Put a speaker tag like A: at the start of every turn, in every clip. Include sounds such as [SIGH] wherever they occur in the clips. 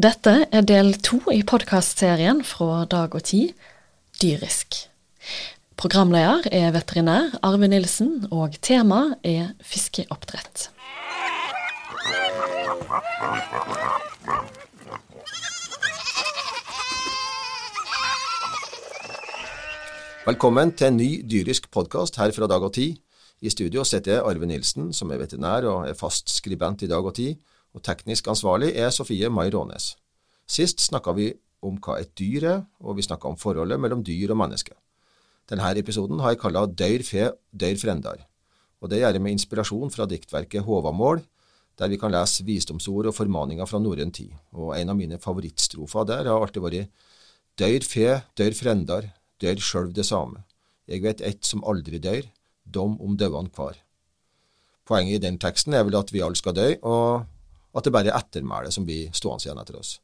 A: Dette er del to i podkastserien fra Dag og Tid, Dyrisk. Programleder er veterinær Arve Nilsen, og tema er fiskeoppdrett.
B: Velkommen til en ny dyrisk podkast her fra Dag og Tid. I studio sitter jeg Arve Nilsen, som er veterinær og er fast skribent i Dag og Tid, og teknisk ansvarlig er Sofie Mai Rånes. Sist snakka vi om hva et dyr er, og vi snakka om forholdet mellom dyr og menneske. Denne episoden har jeg kalla Døyr fe, døyr frendar, og det gjør jeg med inspirasjon fra diktverket Håvamål, der vi kan lese visdomsord og formaninger fra norrøn tid, og en av mine favorittstrofer der har alltid vært Døyr fe, døyr frendar, dør sjølv det same. Jeg vet ett som aldri dør, dom om dauan kvar. Poenget i den teksten er vel at vi alle skal dø, og at det bare er ettermælet som blir stående igjen etter oss.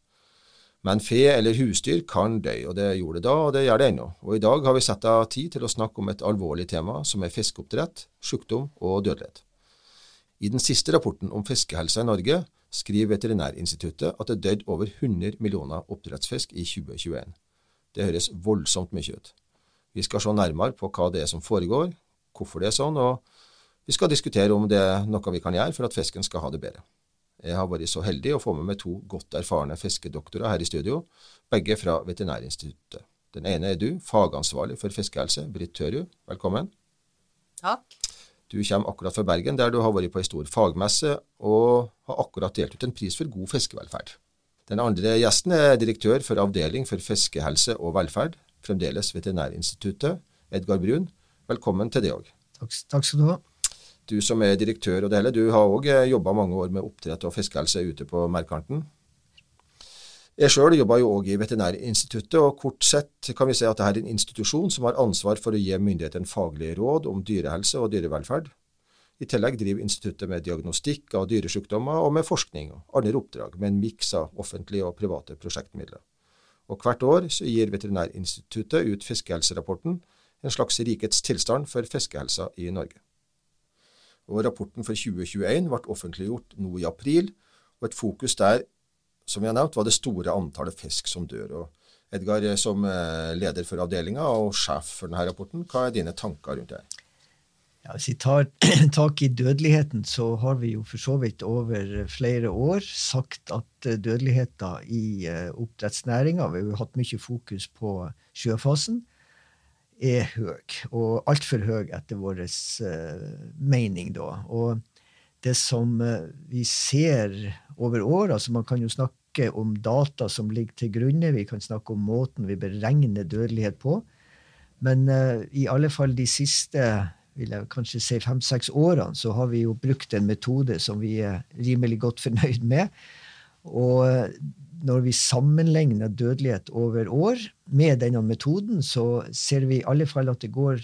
B: Men fe eller husdyr kan dø, og det gjorde det da, og det gjør det ennå. Og i dag har vi satt av tid til å snakke om et alvorlig tema, som er fiskeoppdrett, sykdom og dødelighet. I den siste rapporten om fiskehelsa i Norge skriver Veterinærinstituttet at det døde over 100 millioner oppdrettsfisk i 2021. Det høres voldsomt mye ut. Vi skal se nærmere på hva det er som foregår, hvorfor det er sånn, og vi skal diskutere om det er noe vi kan gjøre for at fisken skal ha det bedre. Jeg har vært så heldig å få med meg to godt erfarne fiskedoktorer her i studio, begge fra Veterinærinstituttet. Den ene er du, fagansvarlig for fiskehelse, Britt Tørud. Velkommen.
C: Takk.
B: Du kommer akkurat fra Bergen, der du har vært på ei stor fagmesse og har akkurat delt ut en pris for god fiskevelferd. Den andre gjesten er direktør for Avdeling for fiskehelse og velferd, fremdeles Veterinærinstituttet, Edgar Brun. Velkommen til det òg.
D: Takk, takk, skal du ha.
B: Du som er direktør og det hele, du har òg eh, jobba mange år med oppdrett og fiskehelse ute på Merkanten. Jeg sjøl jobba jo òg i Veterinærinstituttet, og kort sett kan vi si at dette er en institusjon som har ansvar for å gi myndighetene faglige råd om dyrehelse og dyrevelferd. I tillegg driver instituttet med diagnostikk av dyresykdommer og med forskning og andre oppdrag, med en miks av offentlige og private prosjektmidler. Og Hvert år gir Veterinærinstituttet ut fiskehelserapporten, en slags rikets tilstand for fiskehelsa i Norge. Og Rapporten for 2021 ble offentliggjort nå i april, og et fokus der som jeg har nevnt, var det store antallet fisk som dør. Og Edgar, som eh, leder for avdelinga og sjef for denne rapporten, hva er dine tanker rundt det?
D: Ja, hvis vi tar [CLEARS THROAT] tak i dødeligheten, så har vi jo for så vidt over flere år sagt at eh, dødeligheten i eh, oppdrettsnæringa, vi har hatt mye fokus på sjøfasen, er høy. Og altfor høy etter vår uh, mening, da. Og det som uh, vi ser over år, altså man kan jo snakke om data som ligger til grunne, vi kan snakke om måten vi beregner dødelighet på, men uh, i alle fall de siste vil jeg kanskje si fem-seks årene, så har vi jo brukt en metode som vi er rimelig godt fornøyd med. Og når vi sammenligner dødelighet over år med denne metoden, så ser vi i alle fall at det går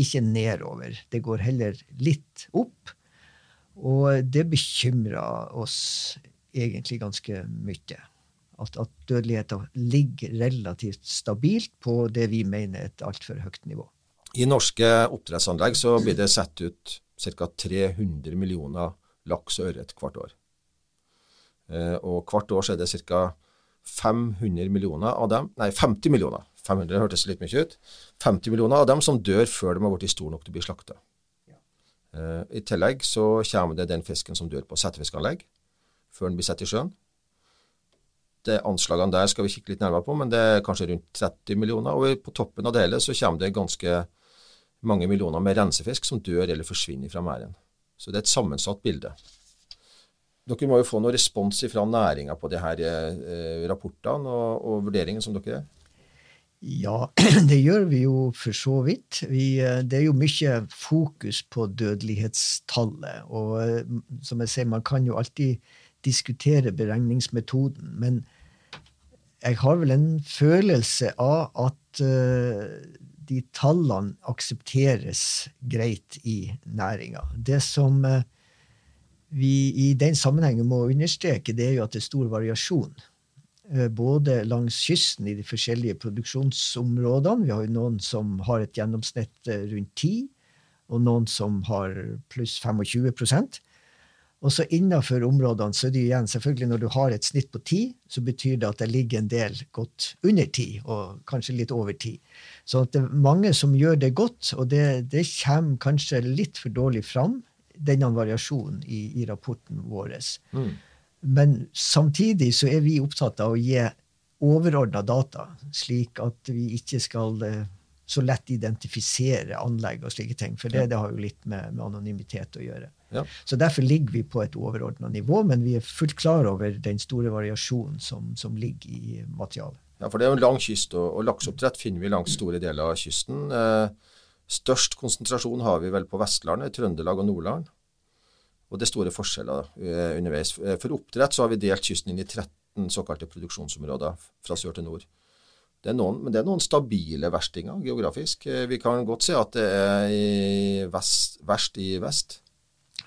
D: ikke nedover. Det går heller litt opp. Og det bekymrer oss egentlig ganske mye. At, at dødeligheten ligger relativt stabilt på det vi mener er et altfor høyt nivå.
B: I norske oppdrettsanlegg så blir det satt ut ca. 300 millioner laks og ørret hvert år. Eh, og hvert år så er det ca. 500 millioner av dem, nei 50 millioner, 500 hørtes litt mye ut, 50 millioner av dem som dør før de har blitt store nok til å bli slakta. Eh, I tillegg så kommer det den fisken som dør på settefiskanlegg før den blir satt i sjøen. Det Anslagene der skal vi kikke litt nærmere på, men det er kanskje rundt 30 millioner. Og på toppen av det hele så kommer det ganske mange millioner med rensefisk som dør eller forsvinner fra merden. Så det er et sammensatt bilde. Dere må jo få noe respons fra næringa på de her eh, rapportene og, og vurderingene som dere gjør?
D: Ja, [CLEARS THROAT] det gjør vi jo for så vidt. Vi, eh, det er jo mye fokus på dødelighetstallet. Og eh, som jeg sier, man kan jo alltid diskutere beregningsmetoden. Men jeg har vel en følelse av at de tallene aksepteres greit i næringa. Det som uh, vi i den sammenhengen må understreke, det er jo at det er stor variasjon. Uh, både langs kysten i de forskjellige produksjonsområdene. Vi har jo noen som har et gjennomsnitt rundt 10, og noen som har pluss 25% Og så innenfor områdene så er det igjen selvfølgelig når du har et snitt på 10, så betyr det at det ligger en del godt under 10, og kanskje litt over 10. Så det er mange som gjør det godt, og det, det kommer kanskje litt for dårlig fram, denne variasjonen i, i rapporten vår. Mm. Men samtidig så er vi opptatt av å gi overordna data, slik at vi ikke skal eh, så lett identifisere anlegg og slike ting. For det, det har jo litt med, med anonymitet å gjøre. Ja. Så Derfor ligger vi på et overordna nivå, men vi er fullt klar over den store variasjonen som, som ligger i materialet.
B: Ja, for Det er jo en lang kyst, og, og lakseoppdrett finner vi langs store deler av kysten. Eh, størst konsentrasjon har vi vel på Vestlandet, Trøndelag og Nordland. Og det er store forskjeller uh, underveis. Eh, for oppdrett så har vi delt kysten inn i 13 såkalte produksjonsområder fra sør til nord. Det noen, men det er noen stabile verstinger geografisk. Eh, vi kan godt se at det er i vest, verst i vest.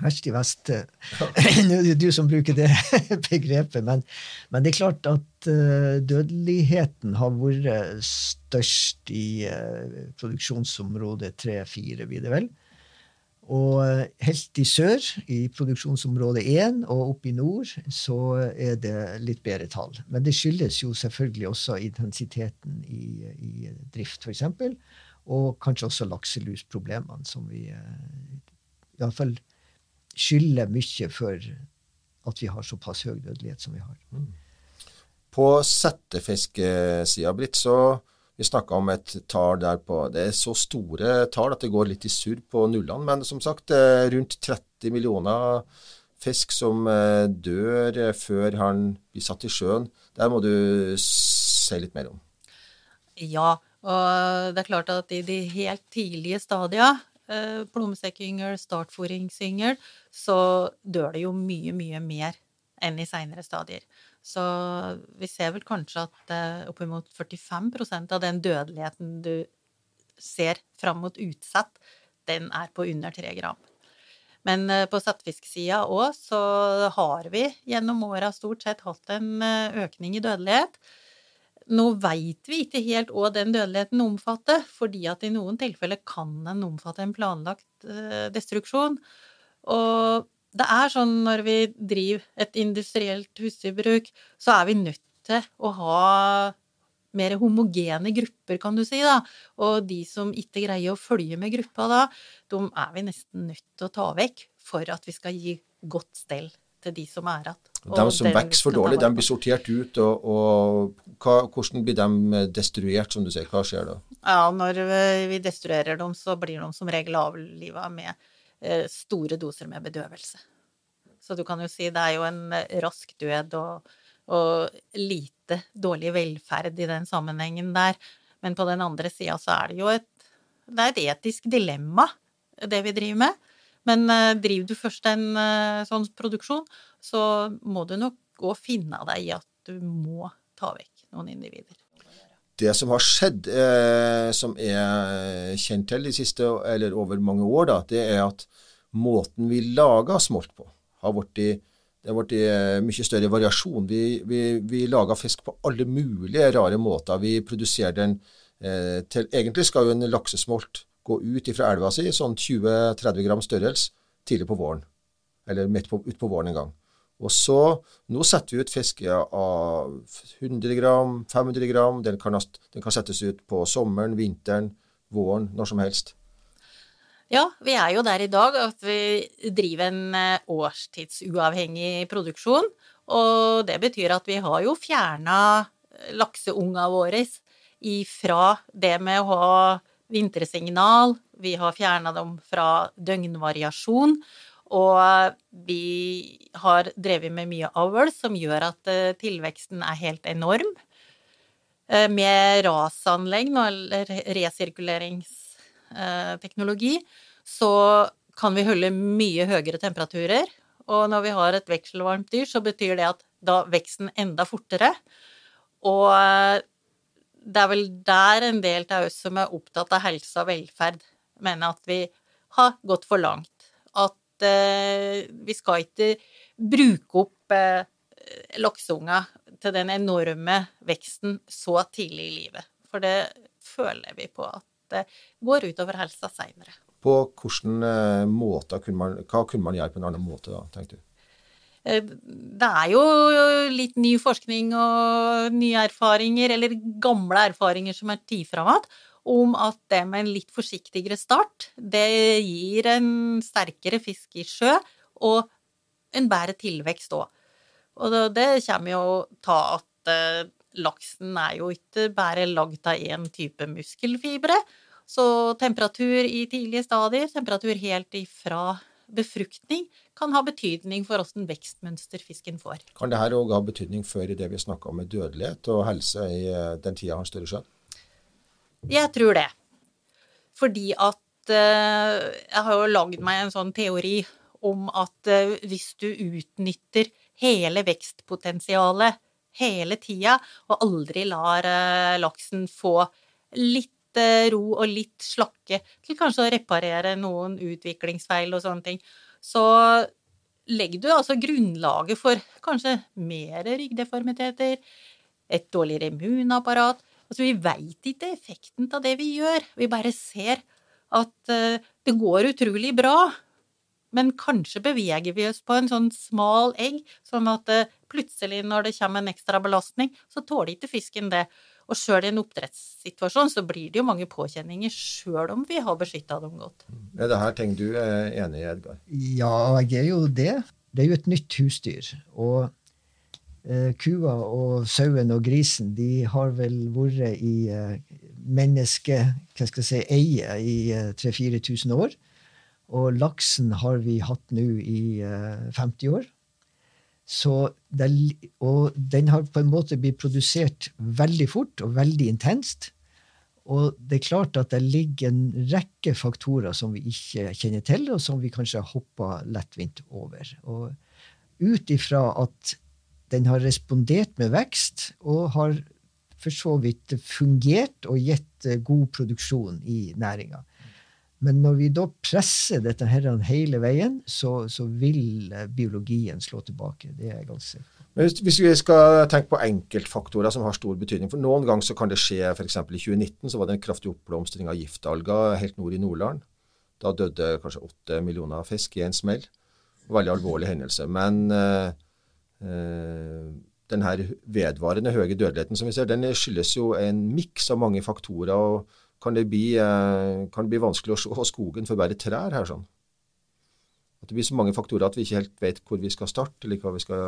D: Verst i vest [LAUGHS] Nå er det du som bruker det [LAUGHS] begrepet, men, men, det er klart at uh, dødeligheten har vært størst i uh, produksjonsområde 3-4, blir det vel. Og uh, helt i sør, i produksjonsområde 1 og opp i nord, så er det litt bedre tall. Men det skyldes jo selvfølgelig også intensiteten i, i drift, f.eks. Og kanskje også lakselusproblemene, som vi uh, iallfall skylder mye for at vi har såpass høy dødelighet som vi har. Mm.
B: På settefiskesida, Britt, så vi snakka om et tall der på Det er så store tall at det går litt i surr på nullene. Men som sagt, rundt 30 millioner fisk som eh, dør før han blir satt i sjøen. Der må du si litt mer om.
C: Ja, og det er klart at i de helt tidlige stadia eh, plommesekkyngel, startfòringsyngel, så dør det jo mye, mye mer enn i seinere stadier. Så vi ser vel kanskje at eh, oppimot 45% av den dødeligheten du ser fram mot utsett, den er på under 3 gram. Men eh, på settfisksida òg så har vi gjennom åra stort sett hatt en eh, økning i dødelighet. Nå veit vi ikke helt hva den dødeligheten omfatter, fordi at i noen tilfeller kan den omfatte en planlagt uh, destruksjon. Og det er sånn når vi driver et industrielt husdyrbruk, så er vi nødt til å ha mer homogene grupper, kan du si, da. Og de som ikke greier å følge med gruppa da, de er vi nesten nødt til å ta vekk for at vi skal gi godt stell til de som er igjen.
B: De som vokser for dårlig, de blir sortert ut. og, og hva, Hvordan blir de eh, destruert, som du sier? Hva skjer da?
C: Ja, Når vi destruerer dem, så blir de som regel avliva med eh, store doser med bedøvelse. Så du kan jo si det er jo en eh, rask død og, og lite dårlig velferd i den sammenhengen der. Men på den andre sida så er det jo et, det er et etisk dilemma, det vi driver med. Men uh, driver du først en uh, sånn produksjon, så må du nok gå og finne deg i at du må ta vekk noen individer.
B: Det som har skjedd, eh, som er kjent til de siste, eller over mange år, da, det er at måten vi lager smolt på, har blitt det har blitt eh, mye større variasjon. Vi, vi, vi, lager fisk på alle mulige rare måter. Vi produserer den eh, til Egentlig skal jo en laksesmolt gå ut fra elva si, sånn 20-30 gram størrelse, tidlig på våren. Eller midt på, ut på våren en gang. Og så, Nå setter vi ut fiske av 100 gram, 500 gram. Den kan, den kan settes ut på sommeren, vinteren, våren, når som helst.
C: Ja, vi er jo der i dag at vi driver en eh, årstidsuavhengig produksjon. Og det betyr at vi har jo fjerna lakseunga våre ifra det med å ha vintersignal, vi har fjerna dem fra døgnvariasjon, og vi har drevet med mye avl som gjør at eh, tilveksten er helt enorm. Eh, med rasanlegg, eller resirkuleringsteknologi, så kan vi holde mye høyere temperaturer. Og når vi har et vekselvarmt dyr, så betyr det at da veksten enda fortere. Og det er vel der en del av oss som er opptatt av helse og velferd, mener at vi har gått for langt. At eh, vi skal ikke bruke opp eh, lakseunger til den enorme veksten så tidlig i livet. For det føler vi på at det går utover helsa seinere.
B: På hvilken eh, måte kunne man, hva kunne man gjøre på en annen måte, da, tenkte du?
C: Det er jo litt ny forskning og nye erfaringer, eller gamle erfaringer som er fram om at det med en litt forsiktigere start, det gir en sterkere fisk i sjø og en bedre tilvekst òg. Og det kommer jo ta at eh, laksen er jo ikke bare lagd av én type muskelfibre. Så temperatur i tidlige stadier, temperatur helt ifra befruktning, kan ha betydning for åssen vekstmønster fisken får.
B: Kan dette òg ha betydning for det vi snakka om med dødelighet og helse i eh, den tida han større sjø?
C: Jeg tror det. Fordi at uh, Jeg har jo lagd meg en sånn teori om at uh, hvis du utnytter hele vekstpotensialet hele tida, og aldri lar laksen få litt ro og litt slakke til kanskje å reparere noen utviklingsfeil og sånne ting, så legger du altså grunnlaget for kanskje mer ryggdeformiteter, et dårligere immunapparat, Altså, vi veit ikke effekten av det vi gjør, vi bare ser at uh, det går utrolig bra. Men kanskje beveger vi oss på en sånn smal egg, sånn at uh, plutselig når det kommer en ekstra belastning, så tåler ikke fisken det. Og sjøl i en oppdrettssituasjon så blir det jo mange påkjenninger sjøl om vi har beskytta dem godt.
B: Er det her ting du er enig i, Edgar?
D: Ja, jeg er jo det. Det er jo et nytt husdyr. Og Eh, kua og sauen og grisen de har vel vært i eh, menneske, hva skal jeg si, eie i 3000-4000 eh, år. Og laksen har vi hatt nå i 50 år. Det, og den har på en måte blitt produsert veldig fort og veldig intenst. Og det er klart at det ligger en rekke faktorer som vi ikke kjenner til, og som vi kanskje har hoppa lettvint over. Og ut ifra at den har respondert med vekst og har for så vidt fungert og gitt god produksjon i næringa. Men når vi da presser dette her hele veien, så, så, vil eh, biologien slå tilbake. Det er jeg ganske sikker på.
B: Hvis, vi skal tenke på enkeltfaktorer som har stor betydning for Noen ganger så kan det skje f.eks. i 2019 så var det en kraftig oppblomstring av giftalger helt nord i Nordland. Da døde kanskje åtte millioner fisk i en smell. Veldig alvorlig hendelse. Men øh, Eh, den her vedvarende høye dødeligheten som vi ser, den skyldes jo en miks av mange faktorer. og kan det, bli, eh, kan det bli vanskelig å se skogen for bare trær her? sånn? At det blir så mange faktorer at vi ikke helt vet hvor vi skal starte, eller hva vi skal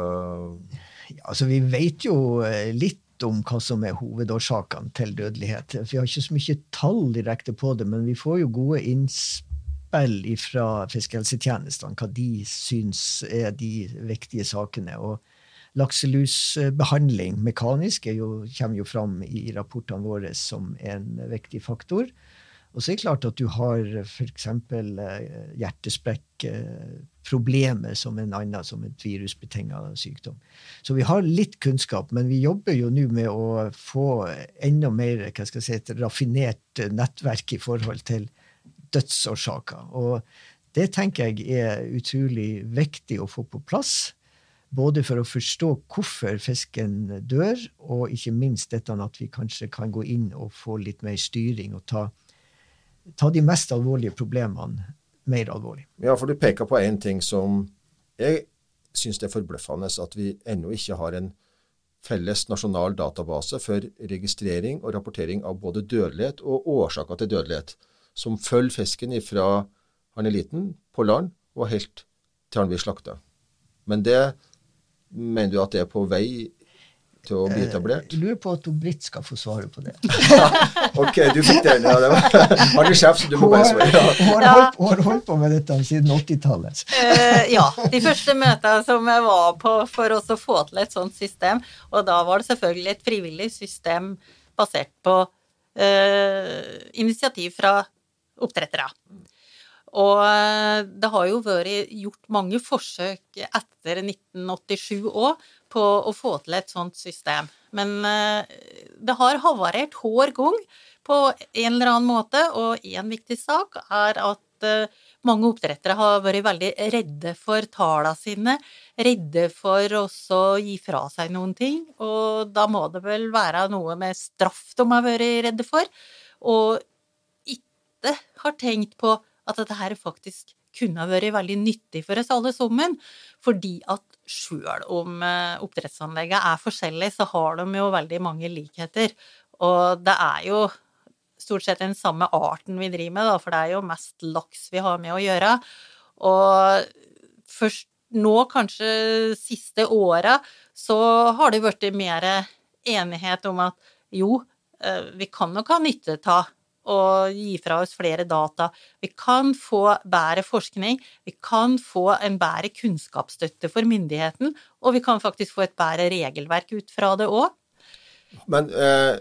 D: ja, altså Vi vet jo eh, litt om hva som er hovedårsakene til dødelighet. Vi har ikke så mye tall direkte på det, men vi får jo gode innspill fra fiskehelsetjenestene hva de syns er de viktige sakene. og Lakselusbehandling mekanisk jo, kommer jo fram i rapportene våre som en viktig faktor. Og så er det klart at du har f.eks. Eh, hjertesprekkproblemer som en annen, som et virusbetinga sykdom. Så vi har litt kunnskap, men vi jobber jo nå med å få enda mer hva skal jeg si, et raffinert nettverk i forhold til dødsårsaker. Og det tenker jeg er utrolig viktig å få på plass. Både for å forstå hvorfor fisken dør, og ikke minst dette at vi kanskje kan gå inn og få litt mer styring og ta, ta de mest alvorlige problemene mer alvorlig.
B: Ja, for du peker på én ting som jeg syns er forbløffende at vi ennå ikke har en felles nasjonal database for registrering og rapportering av både dødelighet og årsaker til dødelighet, som følger fisken fra han er liten, på land, og helt til han blir slakta. Men det Mener du at det er på vei til å bli eh, etablert?
D: Jeg lurer på at Britt skal få svare på det. [LAUGHS]
B: ok, du fikk den. Ja, det var [LAUGHS] Han er sjef, så du må bare svare. Ja.
D: Hun har, holdt, har holdt på med dette siden 80-tallet.
C: Uh, eh, ja. De første møtene som jeg var på for oss å få til et sånt system, og da var det selvfølgelig et frivillig system basert på uh, initiativ fra oppdrettere. Og eh, det har jo vært gjort mange forsøk etter 1987 òg på å få til et sånt system. Men eh, det har havarert hver gang på en eller annen måte, og én viktig sak er at eh, mange oppdrettere har vært veldig redde for tallene sine, redde for også å gi fra seg noen ting, og da må det vel være noe med straff de har vært redde for, og ikke har tenkt på at dette her faktisk kunne vært veldig nyttig for oss alle sammen. Fordi at sjøl om eh, oppdrettsanleggene er forskjellige, så har de jo veldig mange likheter. Og det er jo stort sett den samme arten vi driver med, da, for det er jo mest laks vi har med å gjøre. Og først nå, kanskje siste åra, så har det blitt mer enighet om at jo, eh, vi kan nok ha nytte av og gi fra oss flere data. Vi kan få bedre forskning, vi kan få en bedre kunnskapsstøtte for myndigheten, og vi kan faktisk få et bedre regelverk ut fra det òg.
B: Men eh,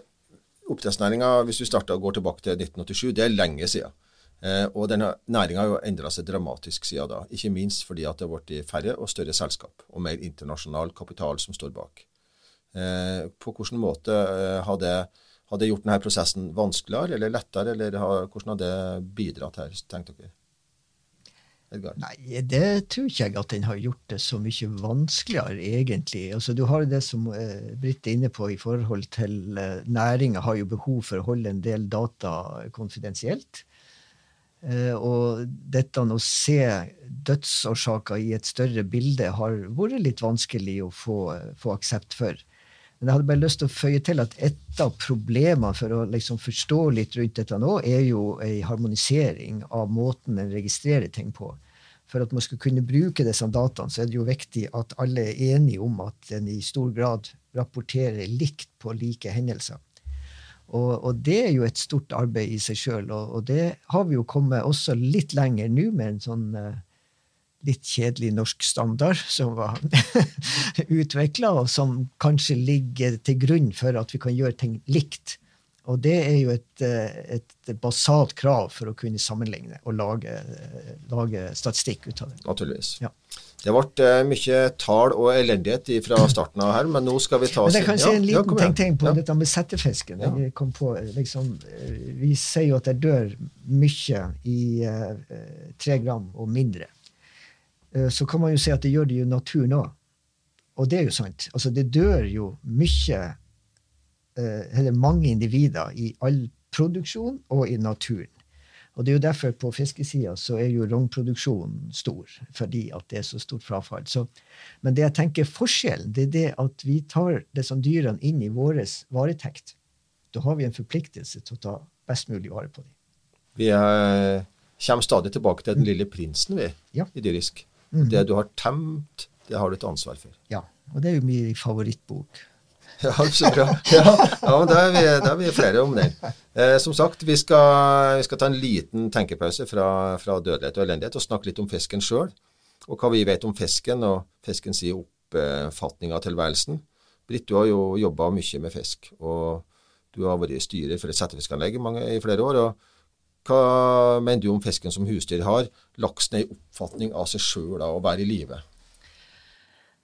B: oppdrettsnæringa, hvis du starter og går tilbake til 1987, det er lenge siden. Eh, og denne næringa har jo endra seg dramatisk siden da. Ikke minst fordi at det har blitt færre og større selskap, og mer internasjonal kapital som står bak. Eh, på hvilken måte eh, har det har det gjort denne prosessen vanskeligere eller lettere, eller har, hvordan har det bidratt her, tenker dere?
D: Edgar? Nei, det tror ikke jeg at den har gjort det så mye vanskeligere, egentlig. Altså, du har det som eh, Britt er inne på i forhold til eh, næringa har jo behov for å holde en del data konfidensielt. Eh, og dette å se dødsårsaker i et større bilde har vært litt vanskelig å få, få aksept for. Men jeg hadde bare lyst til å føye til at et av problemene for å liksom forstå litt rundt dette nå, er jo ei harmonisering av måten en registrerer ting på. For at man skal kunne bruke disse dataene, så er det jo viktig at alle er enige om at en i stor grad rapporterer likt på like hendelser. Og, og det er jo et stort arbeid i seg sjøl, og, og, det har vi jo kommet også litt lenger nå med en sånn uh, litt kjedelig norsk standard som var [LAUGHS] utvikla, og som kanskje ligger til grunn for at vi kan gjøre ting likt. Og det er jo et, eh, et basalt krav for å kunne sammenligne og lage, lage statistikk ut av det.
B: Naturligvis. Ja. Det ble uh, mye tall og elendighet fra starten av her, men nå skal vi ta
D: oss Men Jeg kan si en liten ja, ting, på ja. dette med settefisken. Jeg kom på, liksom, vi sier jo at det dør mye i tre gram og mindre. Eh, så kan man jo si at det gjør det jo naturen òg. Og det er jo sant. Altså, det dør jo mye, eh, eller mange individer, i all produksjon og i naturen. Og det er jo derfor på fiskesida så er jo rognproduksjonen stor, fordi at det er så stort frafall. Så, men det jeg tenker forskjellen, det er det at vi tar disse dyrene inn i vår varetekt. Da har vi en forpliktelse til å ta best mulig vare på dem.
B: Vi er, eh, kommer stadig tilbake til den lille prinsen, vi, ja. i dyrisk. Mm. Det du har temt, det har du et ansvar for.
D: Ja, og det er jo min favorittbok.
B: Ja, så bra. Ja, ja men da er, er vi flere om den. Eh, som sagt, vi skal, vi skal, ta en liten tenkepause fra, fra, dødelighet og elendighet og snakke litt om fisken sjøl. Og hva vi vet om fisken og fiskens oppfatning av tilværelsen. Britt, du har jo jobba mye med fisk, og du har vært styrer for et settefiskanlegg i flere år. og hva mener du om fisken som husdyr har? Laksen er en oppfatning av seg sjøl av å være i live?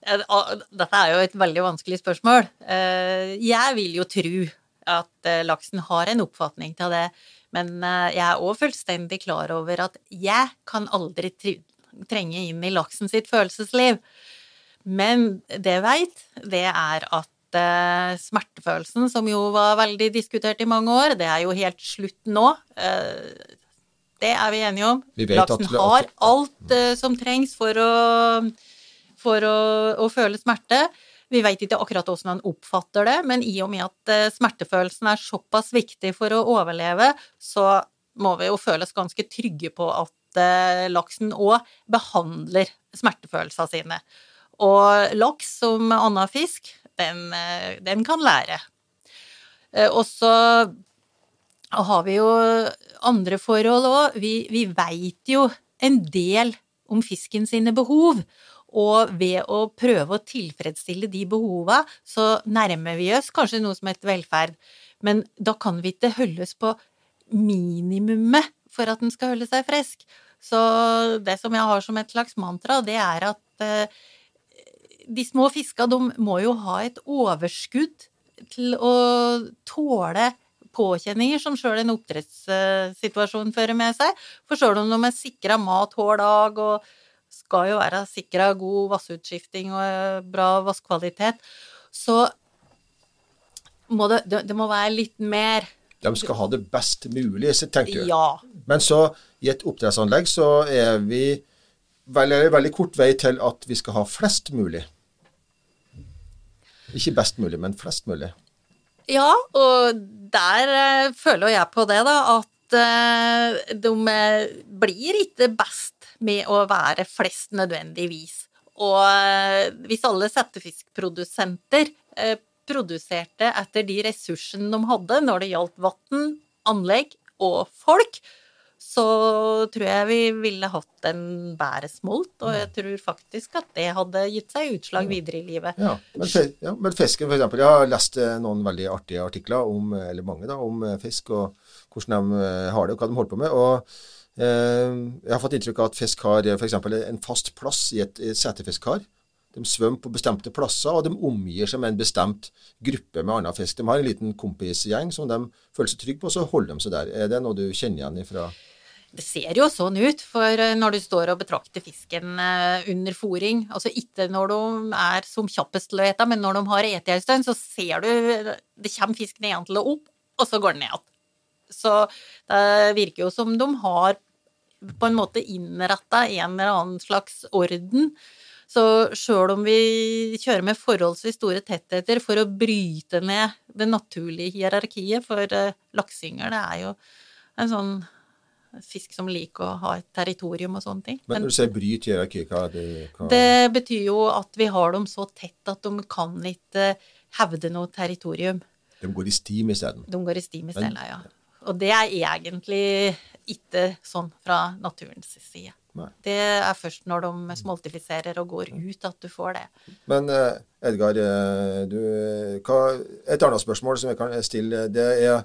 C: Dette er jo et veldig vanskelig spørsmål. Eh, jeg vil jo tro at eh, laksen har en oppfatning til det, men eh, jeg er òg fullstendig klar over at jeg kan aldri trenge inn i laksen sitt følelsesliv. Men det jeg veit, det er at Eh, smertefølelsen, som jo var veldig diskutert i mange år. Det er jo helt slutt nå. Eh, det er vi enige om. Vi Laksen har alt eh, som trengs for å, for å, å føle smerte. Vi vet ikke akkurat hvordan han oppfatter det, men i og med at smertefølelsen er såpass viktig for å overleve, så må vi jo føles ganske trygge på at laksen òg behandler smertefølelsene sine. Og laks, som annen fisk, den, eh, den kan lære. Eh, og så har vi jo andre forhold òg. Vi, vi veit jo en del om fisken sine behov. Og ved å prøve å tilfredsstille de behova, så nærmer vi oss kanskje noe som heter velferd. Men da kan vi ikke holdes på minimumet for at den skal holde seg frisk. Så det som jeg har som et slags mantra, det er at eh, de små fiska de må jo ha et overskudd til å tåle påkjenninger som sjøl en oppdrettssituasjon fører med seg. For sjøl om de er sikra mat hver dag og skal jo være sikra god vassutskifting og bra vasskvalitet, så må det, det, må være litt mer
B: De skal ha det best mulig, så tenker du.
C: Ja.
B: Men så i et oppdrettsanlegg så er vi veldig, veldig kort vei til at vi skal ha flest mulig. Ikke best mulig, men flest mulig.
C: Ja, og der eh, føler jeg på det, da, at eh, de eh, blir ikke best med å være flest nødvendigvis. Og hvis alle settefiskprodusenter produserte etter de ressursene de hadde når det gjaldt vann, anlegg og folk, så tror jeg vi ville hatt en bedre smolt, og jeg tror faktisk at det hadde gitt seg utslag videre i livet.
B: Ja, men, ja, men fisken eksempel, Jeg har lest eh, noen veldig artige artikler, om, eller mange da, om eh, fisk og hvordan de eh, har det, og hva de holder på med. og eh, Jeg har fått inntrykk av at fisk har f.eks. en fast plass i et, et setefiskar. De svømmer på bestemte plasser, og de omgir seg med en bestemt gruppe med annen fisk. De har en liten kompisgjeng som de føler seg trygge på, og så holder de seg der. Er det noe du kjenner igjen ifra
C: det ser jo sånn ut, for eh, når du står og betrakter fisken eh, under fòring, altså ikke når de er som kjappest til å ete, men når de har ete en stund, så ser du det kommer fisken igjen til å opp, og så går den ned igjen. Så det virker jo som de har på en måte innretta en eller annen slags orden. Så sjøl om vi kjører med forholdsvis store tettheter for å bryte ned det naturlige hierarkiet, for lakseyngel er jo en sånn fisk som liker å ha et territorium og sånne ting.
B: Men når du sier bryt hierarki, hva er det hva...
C: Det betyr jo at vi har dem så tett at de kan ikke hevde noe territorium.
B: De går i stim isteden?
C: De går i stim isteden, ja. Og det er egentlig ikke sånn fra naturens side. Nei. Det er først når de smoltifiserer og går ut at du får det.
B: Men uh, Edgar, uh, du, hva, et annet spørsmål som jeg kan stille, det er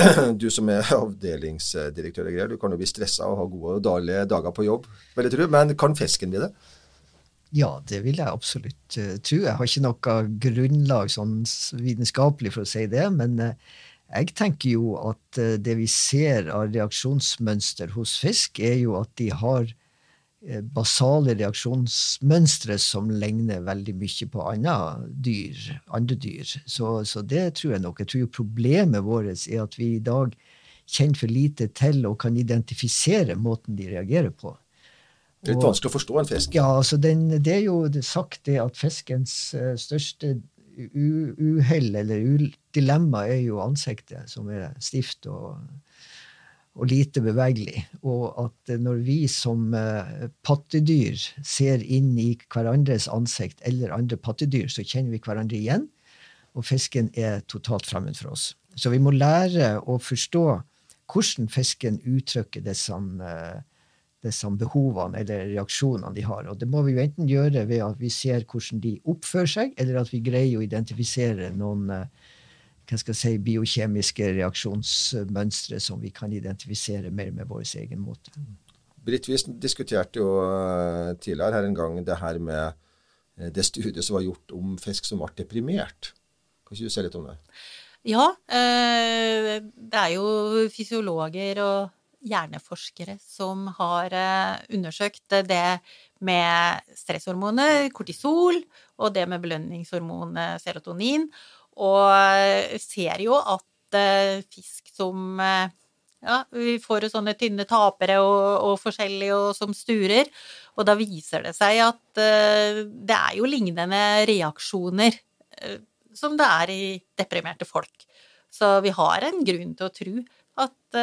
B: [CLEARS THROAT] du som er avdelingsdirektør, og greier, du kan jo bli stressa og ha gode og dårlige dager på jobb, vil jeg tro. Men kan fisken bli det?
D: Ja, det vil jeg absolutt uh, tro. Jeg har ikke noe grunnlag sånn vitenskapelig for å si det, men uh, jeg tenker jo at uh, det vi ser av reaksjonsmønster hos fisk, er jo at de har Eh, basale reaksjonsmønstre som ligner veldig mye på andre dyr. Andre dyr. Så, så, det tror jeg nok. Jeg tror jo problemet vårt er at vi i dag kjenner for lite til og kan identifisere måten de reagerer på.
B: Det er litt vanskelig å forstå en fisk?
D: Ja, altså den, det er jo sagt det at fiskens uh, største uhell eller dilemma er jo ansiktet, som er stivt og og lite bevegelig. Og at når vi som uh, pattedyr ser inn i hverandres ansikt eller andre pattedyr, så kjenner vi hverandre igjen, og fisken er totalt fremmed for oss. Så vi må lære å forstå hvordan fisken uttrykker disse, uh, disse behovene eller reaksjonene de har. Og det må vi jo enten gjøre ved at vi ser hvordan de oppfører seg, eller at vi greier å identifisere noen uh, hva skal jeg si, biokjemiske reaksjonsmønstre som vi kan identifisere mer med vår egen måte.
B: Britt, vi diskuterte jo eh, tidligere her en gang det her med eh, det studiet som var gjort om fisk som ble deprimert. Kan ikke du si litt om det?
C: Ja, eh, det er jo fysiologer og hjerneforskere som har undersøkt det med stresshormonet kortisol og det med belønningshormonet serotonin og ser jo at eh, fisk som eh, ja, vi får jo sånne tynne tapere og, og forskjellige og som sturer. Og da viser det seg at det er jo lignende reaksjoner som det er i deprimerte folk. Så vi har en grunn til å tro at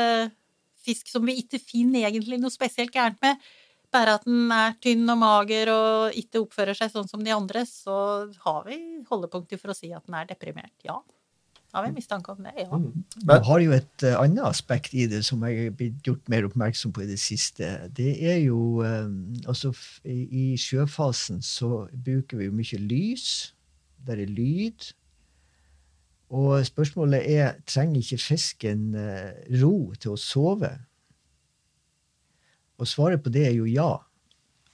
C: fisk som vi ikke finner egentlig noe spesielt gærent med, bare at den er tynn og mager og ikke oppfører seg sånn som de andre, så har vi holdepunkter for å si at den er deprimert. Ja. Har vi mistanke om det? Ja. Mm.
D: Men har jo et uh, annet aspekt i det som jeg er blitt gjort mer oppmerksom på i det siste. Det er jo um, Altså, i, i sjøfasen så bruker vi jo mye lys. Der er lyd. Og spørsmålet er trenger ikke fisken uh, ro til å sove? Og svaret på det er jo ja.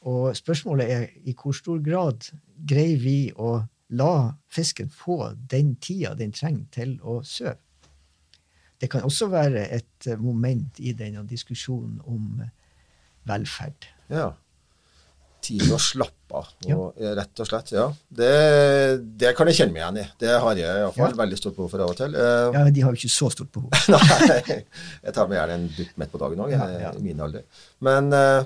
D: Og spørsmålet er i hvor stor grad greier vi å la fisken få den tida den trenger til å sove. Det kan også være et moment i denne diskusjonen om velferd.
B: Ja. Tid til å slappe av. Og, ja. Rett og slett, ja. Det, det, kan jeg kjenne meg igjen i. Det har jeg iallfall ja. veldig stort behov for av og til.
D: Uh, ja, men de har jo ikke så stort behov. [LAUGHS]
B: Nei, jeg tar meg gjerne en dutt midt på dagen òg, ja, ja. i min alder. Men uh,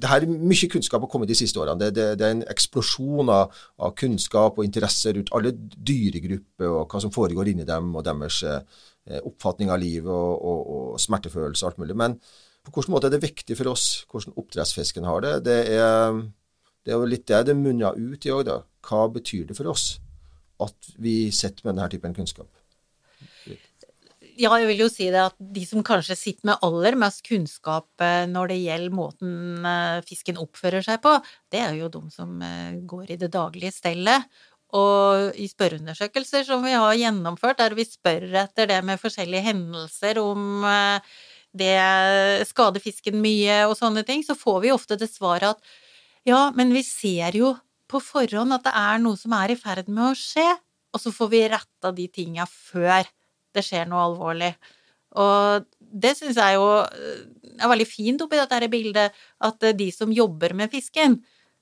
B: det her er mye kunnskap har kommet de siste årene. Det, det, det er en eksplosjon av, av, kunnskap og interesse rundt alle dyregrupper og hva som foregår inni dem, og deres uh, oppfatning av livet og, og, og smertefølelse og alt mulig. Men på hvilken måte er det viktig for oss hvordan oppdrettsfisken har det? Det er, det er jo litt det det munner ut i òg. Hva betyr det for oss at vi sitter med denne typen kunnskap?
C: Ja, jeg vil jo si det at de som kanskje sitter med aller mest kunnskap eh, når det gjelder måten eh, fisken oppfører seg på, det er jo de som eh, går i det daglige stellet. Og i spørreundersøkelser som vi har gjennomført, der vi spør etter det med forskjellige hendelser om det skader fisken mye og sånne ting, så får vi ofte det svaret at ja, men vi ser jo på forhånd at det er noe som er i ferd med å skje, og så får vi retta de tinga før det skjer noe alvorlig. Og det syns jeg jo er veldig fint oppi dette bildet, at de som jobber med fisken,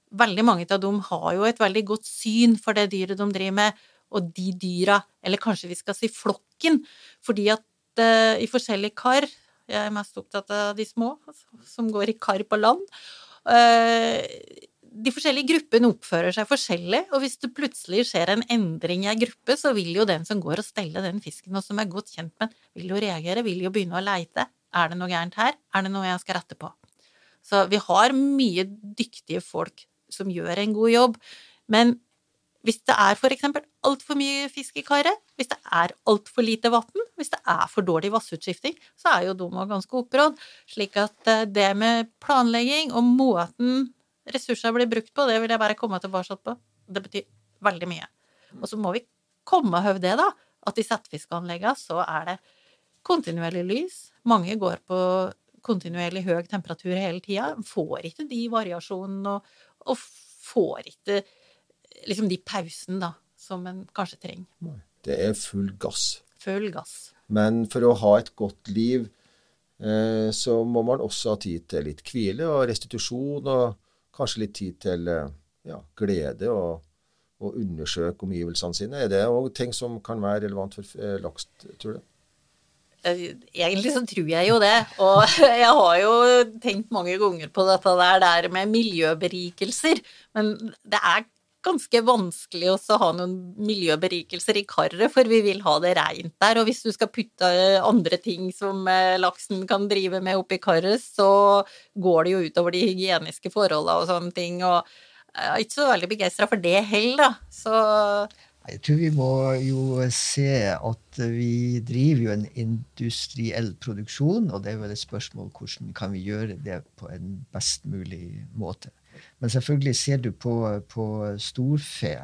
C: veldig mange av dem har jo et veldig godt syn for det dyret de driver med, og de dyra, eller kanskje vi skal si flokken, fordi at uh, i forskjellige kar jeg er mest opptatt av de små, som går i kar på land. Eh, de forskjellige gruppene oppfører seg forskjellig, og hvis det plutselig skjer en endring i ei gruppe, så vil jo den som går og steller den fisken, og som er godt kjent med vil jo reagere, vil jo begynne å leite. Er det noe gærent her? Er det noe jeg skal rette på? Så vi har mye dyktige folk som gjør en god jobb, men hvis det er eksempel altfor mye fisk i karet, hvis det er altfor lite vann, hvis det er for dårlig vassutskifting, så er jo Doma ganske opprådd. Slik at eh, det med planlegging og måten ressurser blir brukt på, det vil jeg bare komme tilbake på. Det betyr veldig mye. Og så må vi komme og det, da, at i settefiskanleggene så er det kontinuerlig lys. Mange går på kontinuerlig høy temperatur hele tida. Får ikke de variasjonene og, og får ikke liksom de pausene, da, som en kanskje trenger.
B: Det er full gass.
C: Full gass.
B: Men for å ha et godt liv, eh, så må man også ha tid til litt hvile og restitusjon, og kanskje litt tid til eh, ja, glede og, og undersøke omgivelsene sine. Er det òg ting som kan være relevant for eh, laks, tror du?
C: Eh, egentlig så tror jeg jo det. Og [LAUGHS] jeg har jo tenkt mange ganger på dette der, der med miljøberikelser. Men det er ganske vanskelig å ha noen miljøberikelser i karet, for vi vil ha det reint der. Og hvis du skal putte andre ting som eh, laksen kan drive med oppi karet, så går det jo utover de hygieniske forholdene og sånne ting. Og jeg er ikke så veldig begeistra for det heller, da. Så
D: jeg tror vi må jo se at vi driver jo en industriell produksjon, og det er vel et spørsmål hvordan kan vi gjøre det på en best mulig måte. Men selvfølgelig ser du på, på storfe,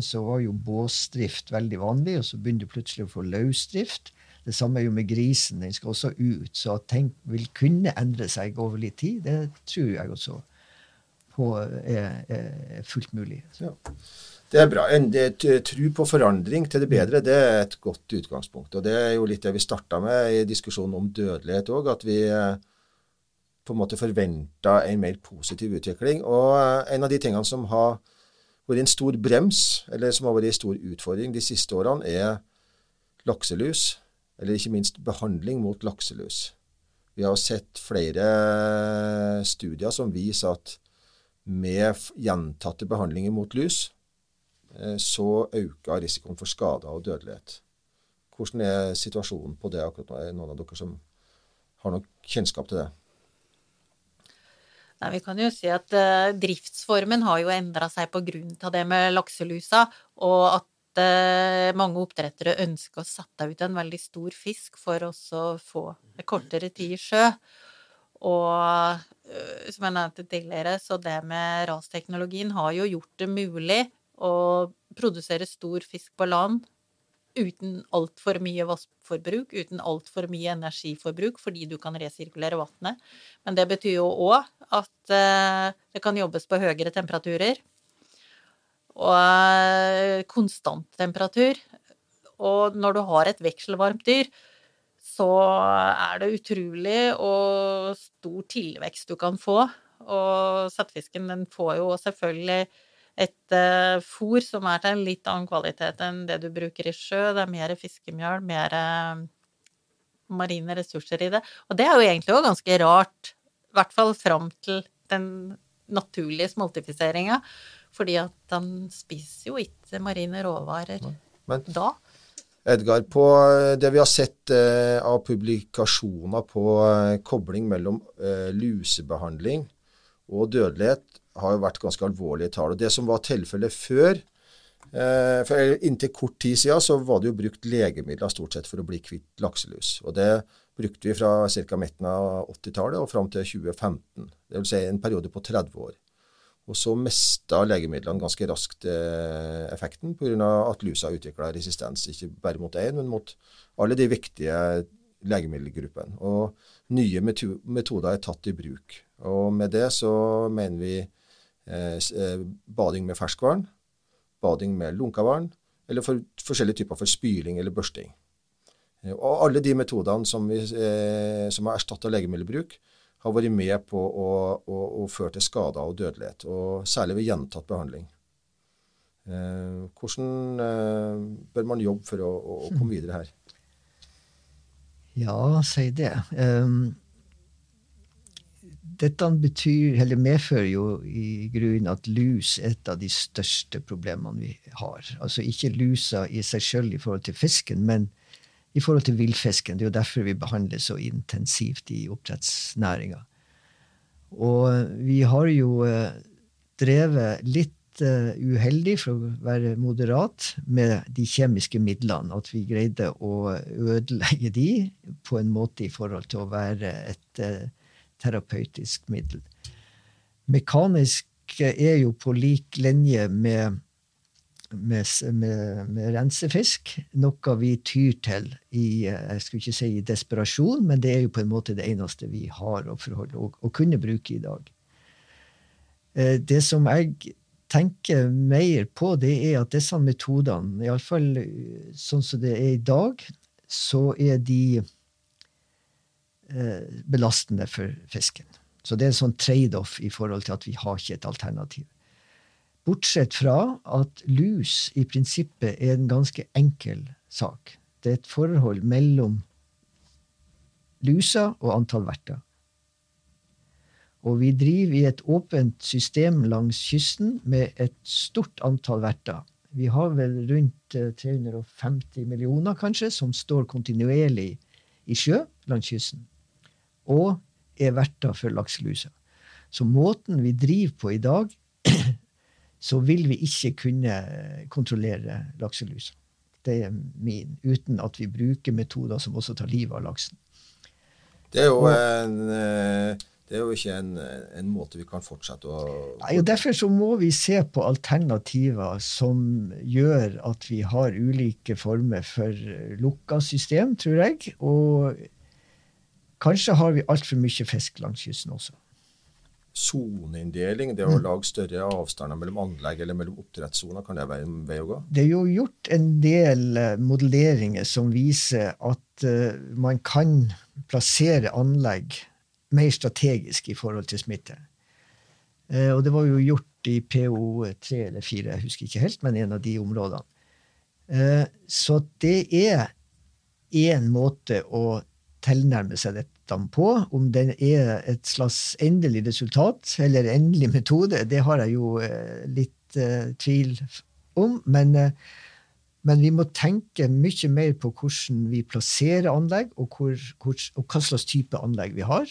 D: så var jo båsdrift veldig vanlig, og så begynner du plutselig å få løsdrift. Det samme er jo med grisen. Den skal også ut. Så at ting vil kunne endre seg over litt tid, det tror jeg også på er, er fullt mulig. Ja.
B: Det er bra. En tro på forandring til det bedre det er et godt utgangspunkt. Og Det er jo litt det vi starta med i diskusjonen om dødelighet òg. At vi på en måte forventa en mer positiv utvikling. Og eh, en av de tingene som har vært en stor brems, eller som har vært en stor utfordring de siste årene, er lakselus. Eller ikke minst behandling mot lakselus. Vi har sett flere studier som viser at med gjentatte behandlinger mot lus, eh, så øker risikoen for skader og dødelighet. Hvordan er situasjonen på det akkurat nå? Er det noen av dere som har noe kjennskap til det?
C: Nei, Vi kan jo si at uh, driftsformen har jo endra seg på grunn av det med lakselusa, og at uh, mange oppdrettere ønsker å sette ut en veldig stor fisk for å få kortere tid i sjø. Og uh, som jeg nevnte tidligere, så det med rasteknologien har jo gjort det mulig å produsere stor fisk på land uten altfor mye vassforbruk, uten altfor mye energiforbruk, fordi du kan resirkulere vannet. Men det betyr jo òg at eh, det kan jobbes på høyere temperaturer. Og eh, konstant temperatur. Og når du har et vekselvarmt dyr, så er det utrolig og stor tilvekst du kan få. Og settefisken den får jo selvfølgelig et uh, fôr som er til en litt annen kvalitet enn det du bruker i sjø. Det er mer fiskemjøl, mer uh, marine ressurser i det. Og det er jo egentlig òg ganske rart, i hvert fall fram til den naturlige smoltifiseringa. Fordi at han spiser jo ikke marine råvarer Men, da.
B: Edgar, på det vi har sett eh, av publikasjoner på eh, kobling mellom eh, lusebehandling og dødelighet, har jo vært ganske alvorlige tall. Og Det som var tilfellet før, eh, for inntil kort tid siden, så var det jo brukt legemidler stort sett for å bli kvitt lakselus. Og Det brukte vi fra ca. midten av 80-tallet og fram til 2015. Det vil si en periode på 30 år. Og så mista legemidlene ganske raskt eh, effekten pga. at lusa utvikla resistens, ikke bare mot én, men mot alle de viktige legemiddelgruppene. Og nye metoder er tatt i bruk. Og med det så mener vi bading med ferskvann, bading med lunka vann, eller for forskjellige typer for spyling eller børsting. Og alle de metodene som, vi, eh, som har erstatta legemiddelbruk, har vært med på å, å, å, føre til skader og dødelighet, og særlig ved gjentatt behandling. Eh, hvordan eh, bør man jobbe for å, å, komme videre her?
D: Ja, si det. Um, dette betyr, eller medfører jo i grunnen at lus er et av de største problemene vi har. Altså ikke lusa i seg sjøl i forhold til fisken, men i forhold til villfisken. Det er jo derfor vi behandler så intensivt i oppdrettsnæringa. Og vi har jo eh, drevet litt uh, uheldig, for å være moderat, med de kjemiske midlene. At vi greide å ødelegge de på en måte i forhold til å være et uh, terapeutisk middel. Mekanisk er jo på lik linje med med, med, med, rensefisk. Noe vi tyr til i jeg skulle ikke si i desperasjon, men det er jo på en måte det eneste vi har å, forholde, og, og kunne bruke i dag. Eh, det som jeg tenker mer på, det er at disse metodene, iallfall eh, sånn som det er i dag, så er de eh, belastende for fisken. Så det er en sånn trade-off i forhold til at vi har ikke et alternativ. Bortsett fra at lus i prinsippet er en ganske enkel sak. Det er et forhold mellom lusa og antall verter. Og vi driver i et åpent system langs kysten med et stort antall verter. Vi har vel rundt 350 eh, millioner, kanskje, som står kontinuerlig i sjø langs kysten. Og er verter for lakselusa. Så måten vi driver på i dag, [CLEARS THROAT] så vil vi ikke kunne kontrollere lakselusa. Det er min, uten at vi bruker metoder som også tar livet av laksen.
B: Det er jo, en, eh, det er jo ikke en, en, måte vi kan fortsette å
D: Nei, og Derfor så må vi se på alternativer som gjør at vi har ulike former for lukka system, tror jeg. Og kanskje har vi altfor mye fisk langs kysten også
B: soneinndeling, det å mm. lage større avstander mellom anlegg eller mellom oppdrettssoner, kan det være en vei å gå?
D: Det er jo gjort en del eh, modelleringer som viser at uh, man kan plassere anlegg mer strategisk i forhold til smitte. Uh, og det var jo gjort i PO3 eller 4, jeg husker ikke helt, men en av de områdene. Uh, så det er én måte å tilnærme seg dette på. Om den er et slags endelig resultat eller endelig metode, det har jeg jo eh, litt uh, tvil om. Men, uh, men, vi må tenke mye mer på hvordan vi plasserer anlegg, og, hvor, hvor, og hva slags type anlegg vi har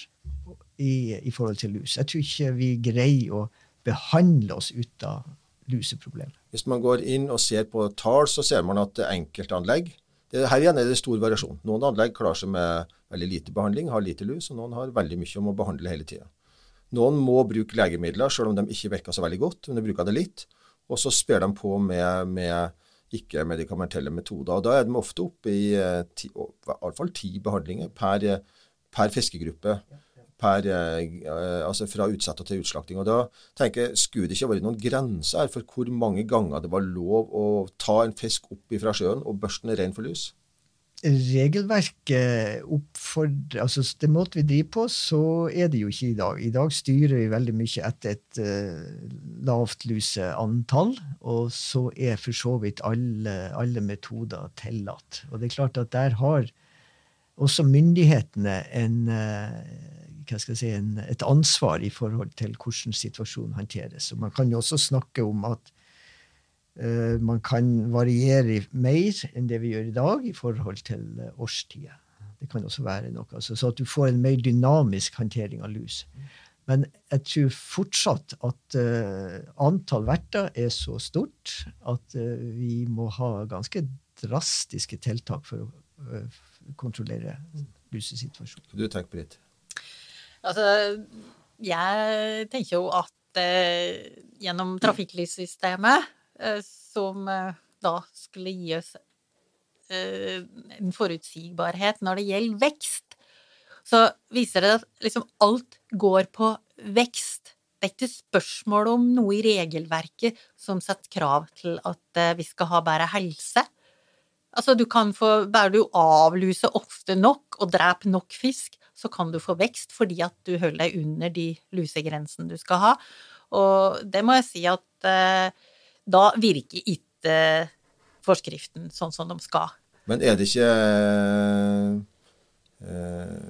D: i, i, forhold til lus. Jeg tror ikke vi greier å behandle oss ut av luseproblemet.
B: Hvis man går inn og ser på tall, så ser man at enkeltanlegg her igjen er det stor variasjon. Noen anlegg klarer seg med veldig lite behandling, har lite lus, og noen har veldig mye om å behandle hele tida. Noen må bruke legemidler, selv om de ikke virker så veldig godt, men de bruker det litt. Og så sper de på med, med ikke-medikamentelle metoder. og Da er de ofte oppe i eh, i hvert fall ti behandlinger per, per fiskegruppe per, eh, altså fra utsetter til utslakting. Og da tenker jeg, Skulle det ikke vært noen grenser for hvor mange ganger det var lov å ta en fisk opp fra sjøen og børste den ren for lus?
D: regelverket oppfordrer altså Den måten vi driver på, så er det jo ikke i dag. I dag styrer vi veldig mye etter et uh, lavt luseantall, og så er for så vidt alle, alle, metoder tillatt. Og det er klart at der har også myndighetene en, uh, hva skal jeg si, en, et ansvar i forhold til hvordan situasjonen håndteres. Og man kan jo også snakke om at Uh, man kan variere mer enn det vi gjør i dag i forhold til uh, årstider. Det kan også være noe. Altså, så at du får en mer dynamisk håndtering av lus. Men jeg tror fortsatt at uh, antall verter er så stort at vi må ha ganske drastiske tiltak for å kontrollere lusesituasjonen.
B: Du tenker Britt?
C: Altså, jeg tenker jo at gjennom trafikklyssystemet Eh, som eh, da skulle gi oss eh, en forutsigbarhet når det gjelder vekst, så viser det at liksom alt går på vekst. Det er ikke spørsmål om noe i regelverket som setter krav til at vi skal ha bedre helse. Altså, du kan få Bare du avluser ofte nok og dreper nok fisk, så kan du få vekst fordi at du holder deg under de lusegrensene du skal ha. Og det må jeg si at da virker ikke forskriften sånn som de skal.
B: Men er det ikke eh,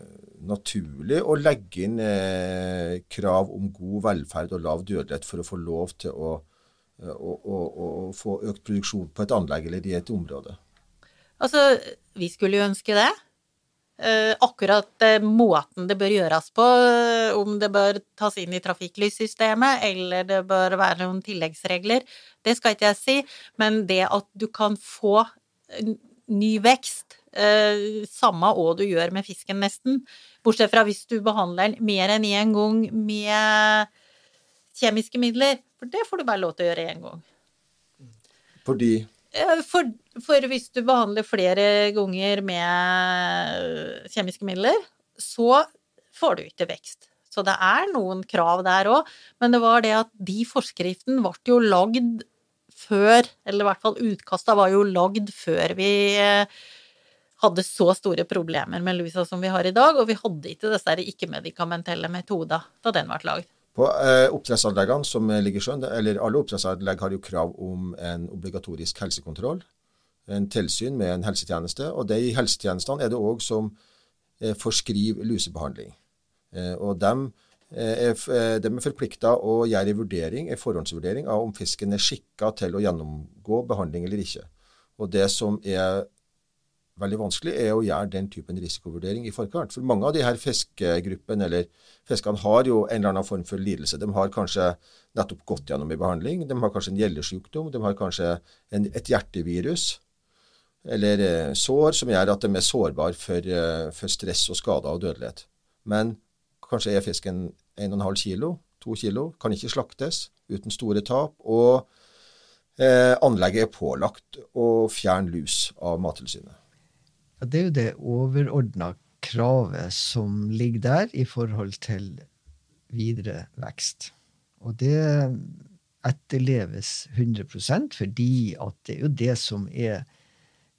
B: naturlig å legge inn eh, krav om god velferd og lav dødelighet for å få lov til å, eh, å, å, å få økt produksjon på et anlegg eller i et område?
C: Altså, vi skulle jo ønske det. Eh, akkurat eh, måten det bør gjøres på, eh, om det bør tas inn i trafikklyssystemet, eller det bør være noen tilleggsregler, det skal ikke jeg si, men det at du kan få ny vekst, samme hva du gjør med fisken, nesten, bortsett fra hvis du behandler den mer enn én gang med kjemiske midler, for det får du bare lov til å gjøre én gang.
B: Fordi
C: for, for, hvis du behandler flere ganger med kjemiske midler, så får du ikke vekst. Så det er noen krav der òg, men det var det at de forskriftene ble jo lagd før, eller i hvert fall utkasta var jo lagd før vi eh, hadde så store problemer med lusa som vi har i dag, og vi hadde ikke disse ikke-medikamentelle metoder da den ble lagd.
B: På eh, oppdrettsanleggene som ligger i sjøen, eller alle oppdrettsanlegg har jo krav om en obligatorisk helsekontroll. En tilsyn med en helsetjeneste. Og det i helsetjenestene er det òg som eh, forskriver lusebehandling. Eh, og dem eh, er, eh, de er forplikta å gjøre en vurdering, en forhåndsvurdering av om fisken er skikka til å gjennomgå behandling eller ikke. Og det som er veldig vanskelig, er å gjøre den typen risikovurdering i forkant. For mange av de her fiskegruppene eller fiskene har jo en eller annen form for lidelse. De har kanskje nettopp gått gjennom i behandling, de har kanskje en gjeldesjukdom, de har kanskje en, et hjertevirus eller eh, sår som gjør at de er sårbare for, eh, for, stress og skader og dødelighet. Men kanskje er fisken 1,5 kilo, 2 kilo, kan ikke slaktes uten store tap. og eh, anlegget er pålagt å fjerne lus av Mattilsynet.
D: Det er jo det overordna kravet som ligger der i forhold til videre vekst. Og det etterleves 100% fordi at det er jo det som er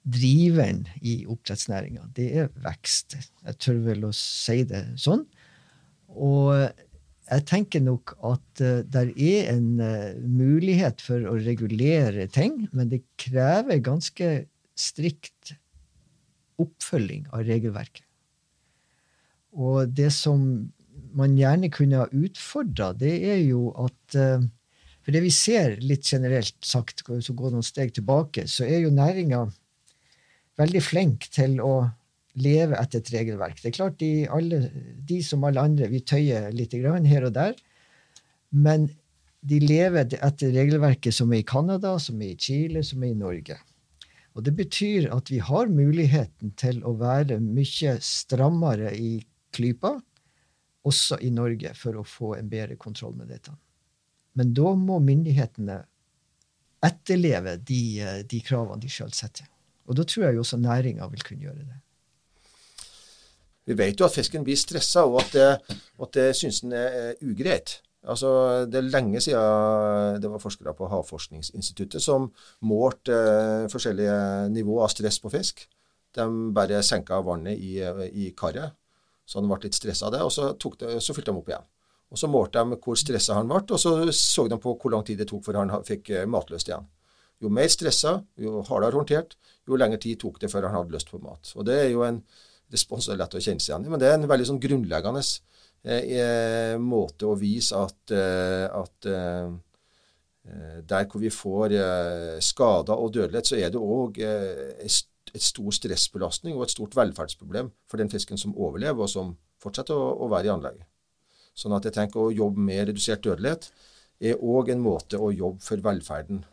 D: driveren i oppdrettsnæringa. Det er vekst. Jeg tør vel å si det sånn. Og jeg tenker nok at uh, det er en uh, mulighet for å regulere ting, men det krever ganske strikt oppfølging av regelverket. Og det som man gjerne kunne ha utfordra, det er jo at eh, For det vi ser litt generelt sagt, så går noen steg tilbake, så er jo næringa veldig flink til å leve etter et regelverk. Det er klart de, alle, de som alle andre, vi tøyer litt her og der. Men de lever etter regelverket som er i Canada, som er i Chile, som er i Norge. Og det betyr at vi har muligheten til å være mye strammere i klypa, også i Norge, for å få en bedre kontroll med dette. Men da må myndighetene etterleve de, de kravene de sjøl setter. Og da tror jeg også næringa vil kunne gjøre det.
B: Vi vet jo at fisken blir stressa, og at det, at det synes den er ugreit. Altså, det er lenge siden det var forskere på Havforskningsinstituttet som målte eh, forskjellige nivåer av stress på fisk. De bare senka vannet i, i karet, så han ble litt stressa av det, og så, det, så fylte de opp igjen. Og Så målte de hvor stressa han ble, og så så de på hvor lang tid det tok før han fikk matløst matlyst igjen. Jo mer stressa, jo hardere håndtert, jo lengre tid tok det før han hadde lyst på mat. Og Det er jo en respons det er lett å kjenne seg igjen i, men det er en veldig sånn grunnleggende eh, eh måte å vise at, eh, at eh, eh der hvor vi får skader og dødelighet, så er det òg et stor stressbelastning og et stort velferdsproblem for den fisken som overlever, og som fortsetter å, å være i anlegget. Sånn at jeg tenker å jobbe med redusert dødelighet er òg en måte å jobbe for velferden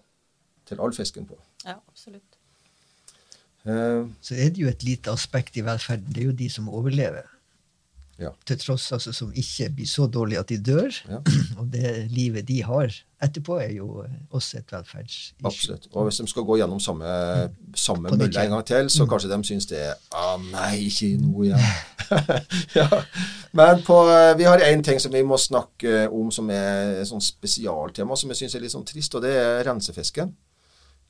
B: til all fisken på.
C: Ja, absolutt.
D: Uh, så er det jo et lite aspekt i velferden. Det er jo de som overlever.
B: Ja.
D: Til tross altså, som ikke blir så dårlige at de dør. Ja. [CLEARS THROAT] Og det livet de har etterpå, er jo også et velferdsissue.
B: Absolutt. Og hvis de skal gå gjennom samme, mm. samme mølle en gang til, så mm. kanskje de syns det er ah, nei, ikke noe igjen. [LAUGHS] ja. Men på, eh, vi har én ting som vi må snakke om som er et sånn spesialtema, som jeg syns er litt sånn trist, og det er rensefisken.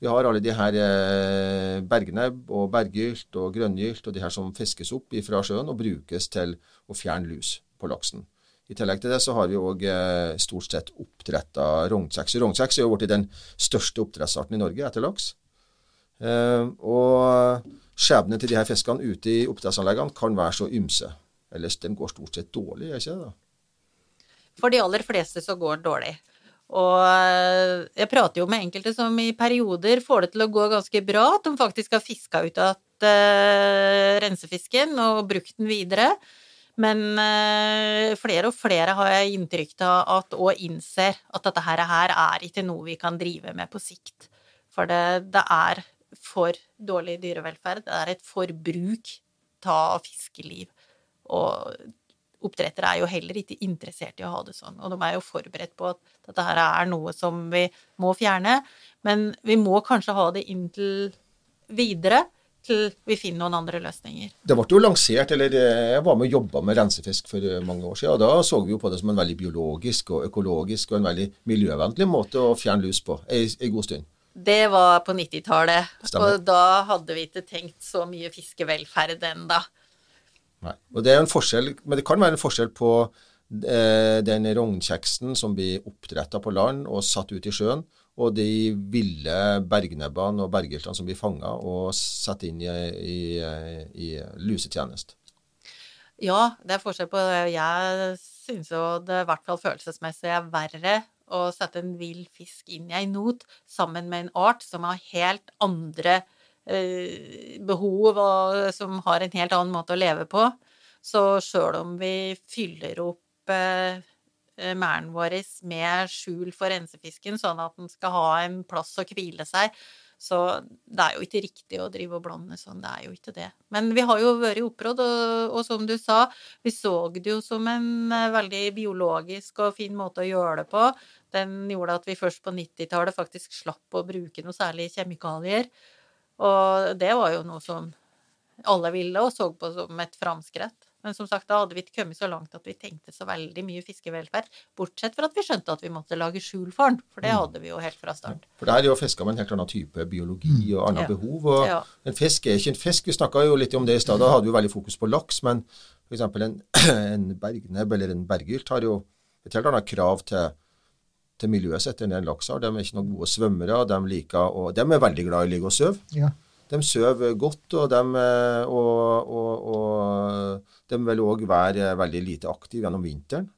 B: Vi har alle de her eh, bergnebb og berggylt og grønngylt og de her som fiskes opp fra sjøen og brukes til å fjerne lus på laksen. I tillegg til det så har vi òg eh, stort sett oppdretta rognkjeks. Rognkjeks er jo blitt den største oppdrettsarten i Norge etter laks. Eh, og skjebnen til de her fiskene ute i oppdrettsanleggene kan være så ymse. Ellers de går stort sett dårlig, er ikke det? da?
C: For de aller fleste så går den dårlig. Og eh, jeg prater jo med enkelte som i perioder får det til å gå ganske bra, at de faktisk har fiska ut av uh, rensefisken og brukt den videre. Men uh, flere og flere har jeg inntrykk av at og innser at dette her, er ikke noe vi kan drive med på sikt. For det, det er for dårlig dyrevelferd. Det er et forbruk av fiskeliv. Og oppdrettere er jo heller ikke interessert i å ha det sånn, og de er jo forberedt på at dette her er noe som vi må fjerne, men vi må kanskje ha det inntil videre til vi finner noen andre løsninger.
B: Det ble jo lansert, eller Jeg var med og jobba med rensefisk for mange år siden. og Da så vi jo på det som en veldig biologisk og økologisk og en veldig miljøvennlig måte å fjerne lus på en god stund.
C: Det var på 90-tallet, og da hadde vi ikke tenkt så mye fiskevelferd ennå.
B: Nei. Og det er en forskjell, Men det kan være en forskjell på eh, den rognkjeksen som blir oppdretta på land og satt ut i sjøen, og de ville bergnebbene og berghiltene som blir fanga og satt inn i, i, i lusetjeneste.
C: Ja, det er forskjell på det. Jeg syns jo det i hvert fall følelsesmessig er verre å sette en vill fisk inn i ei not sammen med en art som har helt andre behov og som har en helt annen måte å leve på. Så sjøl om vi fyller opp eh, merden vår med skjul for rensefisken, sånn at den skal ha en plass å hvile seg, så det er jo ikke riktig å drive og blande sånn. Det er jo ikke det. Men vi har jo vært i oppråd, og, og, som du sa, vi så det jo som en eh, veldig biologisk og fin måte å gjøre det på. Den gjorde at vi først på 90-tallet faktisk slapp å bruke noe særlig kjemikalier. Og det var jo noe som alle ville og så på som et framskritt. Men som sagt, da hadde vi ikke kommet så langt at vi tenkte så veldig mye fiskevelferd. Bortsett fra at vi skjønte at vi måtte lage skjul for den, for det mm. hadde vi jo helt fra start.
B: For det er jo fiska med en helt annen type biologi mm. og annet ja. behov. Og ja. en fisk er ikke en fisk. Vi snakka jo litt om det i stad. Da hadde vi veldig fokus på laks. Men f.eks. En, [CLEARS THROAT] en bergnebb eller en bergylt har jo et helt annet krav til til miljøet sitt enn en laks har. De er ikke noen gode svømmere. De, liker, og, de er veldig glad i å ligge og sove.
D: Ja.
B: De sover godt, og de, og, og, og de vil òg være veldig lite aktive gjennom vinteren.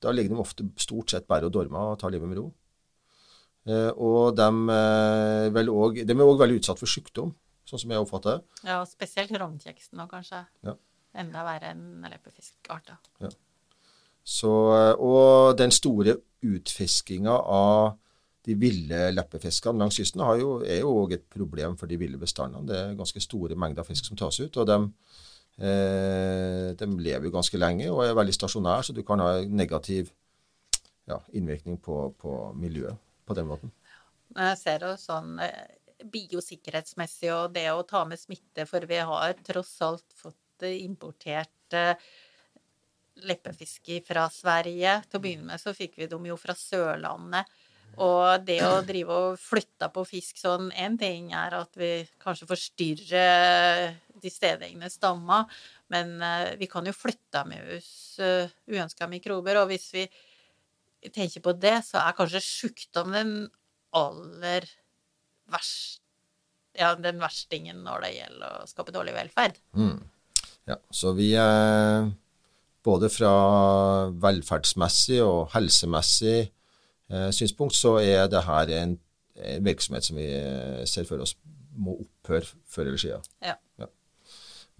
B: Da ligger de ofte stort sett bare og dormer og tar livet med ro. Eh, og de, eh, også, de er òg veldig utsatt for sykdom, sånn som jeg oppfatter det.
C: Ja, og spesielt ravnkjeksen nå, kanskje. Ja. Enda verre enn leppefiskarter.
B: Ja. Så, og den store utfiskinga av de ville leppefiskene langs kysten jo, er jo òg et problem for de ville bestandene. Det er ganske store mengder fisk som tas ut. og de, eh, de lever jo ganske lenge og er veldig stasjonære, så du kan ha negativ ja, innvirkning på, på, miljøet på den måten.
C: Jeg ser jo sånn eh, biosikkerhetsmessig og det å ta med smitte, for vi har tross alt fått importert eh, leppefiske fra Sverige. Til å begynne med så fikk vi dem jo fra Sørlandet. Og det å drive og flytte på fisk sånn Én ting er at vi kanskje forstyrrer de stedegne stamma. Men uh, vi kan jo flytte med oss uh, uønska mikrober, og hvis vi tenker på det, så er kanskje sjukdom den aller verste ja, den verstingen når det gjelder å skape dårlig velferd.
B: Mm. Ja, så vi er både fra velferdsmessig og helsemessig eh, synspunkt så er det her en, en, virksomhet som vi ser for oss må opphøre før eller siden.
C: Ja.
B: ja.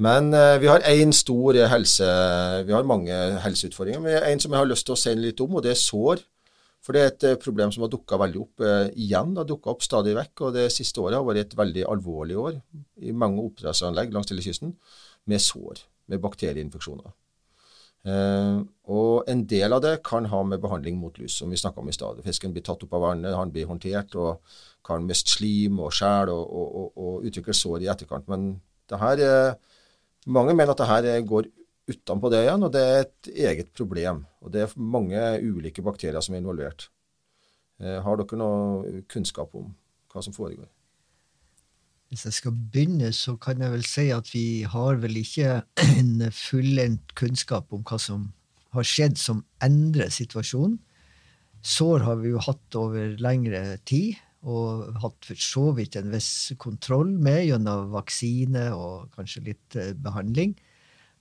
B: Men eh, vi har én stor helse Vi har mange helseutfordringer, men en som jeg har lyst til å si litt om, og det er sår. For det er et eh, problem som har dukka veldig opp eh, igjen. Det har dukka opp stadig vekk. Og det siste året har vært et veldig alvorlig år i mange oppdrettsanlegg langs hele kysten med sår, med bakterieinfeksjoner. Eh, og en del av det kan ha med behandling mot lus, som vi snakka om i stad. Fisken blir tatt opp av vannet, han blir håndtert og kan miste slim og skjell og, og, og, og, utvikle sår i etterkant. Men det her, eh, mange mener at det her går utenpå det igjen, og det er et eget problem. Og det er mange ulike bakterier som er involvert. Eh, har dere noe kunnskap om hva som foregår?
D: Hvis jeg skal begynne, så kan jeg vel si at vi har vel ikke [CLEARS THROAT] en fullendt kunnskap om hva som har skjedd som endrer situasjonen. Sår har vi jo hatt over lengre tid, og hatt for så vidt en viss kontroll med gjennom vaksine og kanskje litt eh, behandling.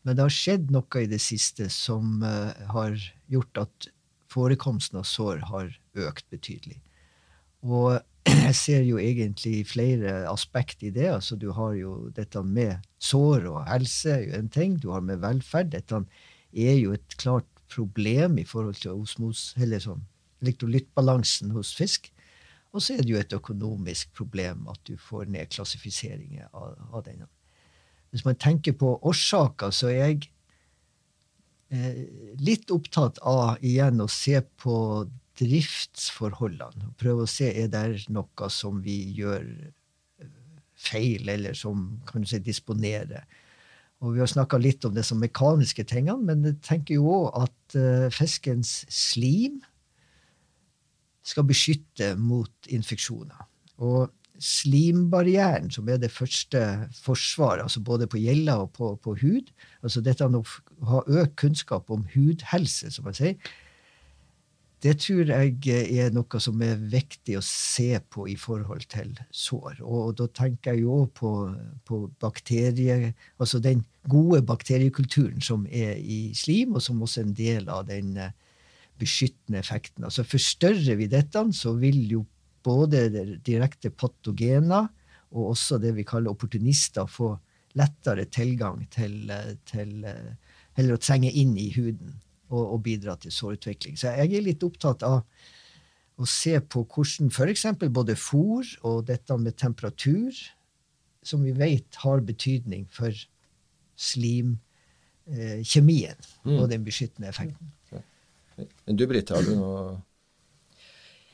D: Men det har skjedd noe i det siste som uh, har gjort at forekomsten av sår har økt betydelig. Og [CLEARS THROAT] jeg ser jo egentlig flere aspekt i det. altså Du har jo dette med sår og helse er jo en ting. Du har med velferd. Dette er jo et klart problem i forhold til osmos, eller sånn elektrolyttbalansen hos fisk. Og så er det jo et økonomisk problem at du får ned klassifiseringer av, av denne. Hvis man tenker på årsaker, så er jeg eh, litt opptatt av igjen å se på driftsforholdene. Prøve å se er det noe som vi gjør eh, feil, eller som kan du si disponerer. Og Vi har snakka litt om som mekaniske tingene, men jeg tenker jo òg at uh, fiskens slim skal beskytte mot infeksjoner. Og slimbarrieren, som er det første forsvaret, altså både på gjeller og på, på, hud. Altså dette å ha økt kunnskap om hudhelse, som man sier. Det tror jeg er noe som er viktig å se på i forhold til sår. Og da tenker jeg jo på, på bakterie, altså den gode bakteriekulturen som er i slim, og som også er en del av den eh, beskyttende effekten. Altså Forstørrer vi dette, så vil jo både direkte patogener og også det vi kaller opportunister få lettere tilgang til, til Eller å trenge inn i huden og, og bidra til sårutvikling. Så jeg er litt opptatt av å se på hvordan f.eks. både fôr og dette med temperatur, som vi vet har betydning for slimkjemien eh, mm. og den beskyttende effekten.
B: Men du, Britt, har du noe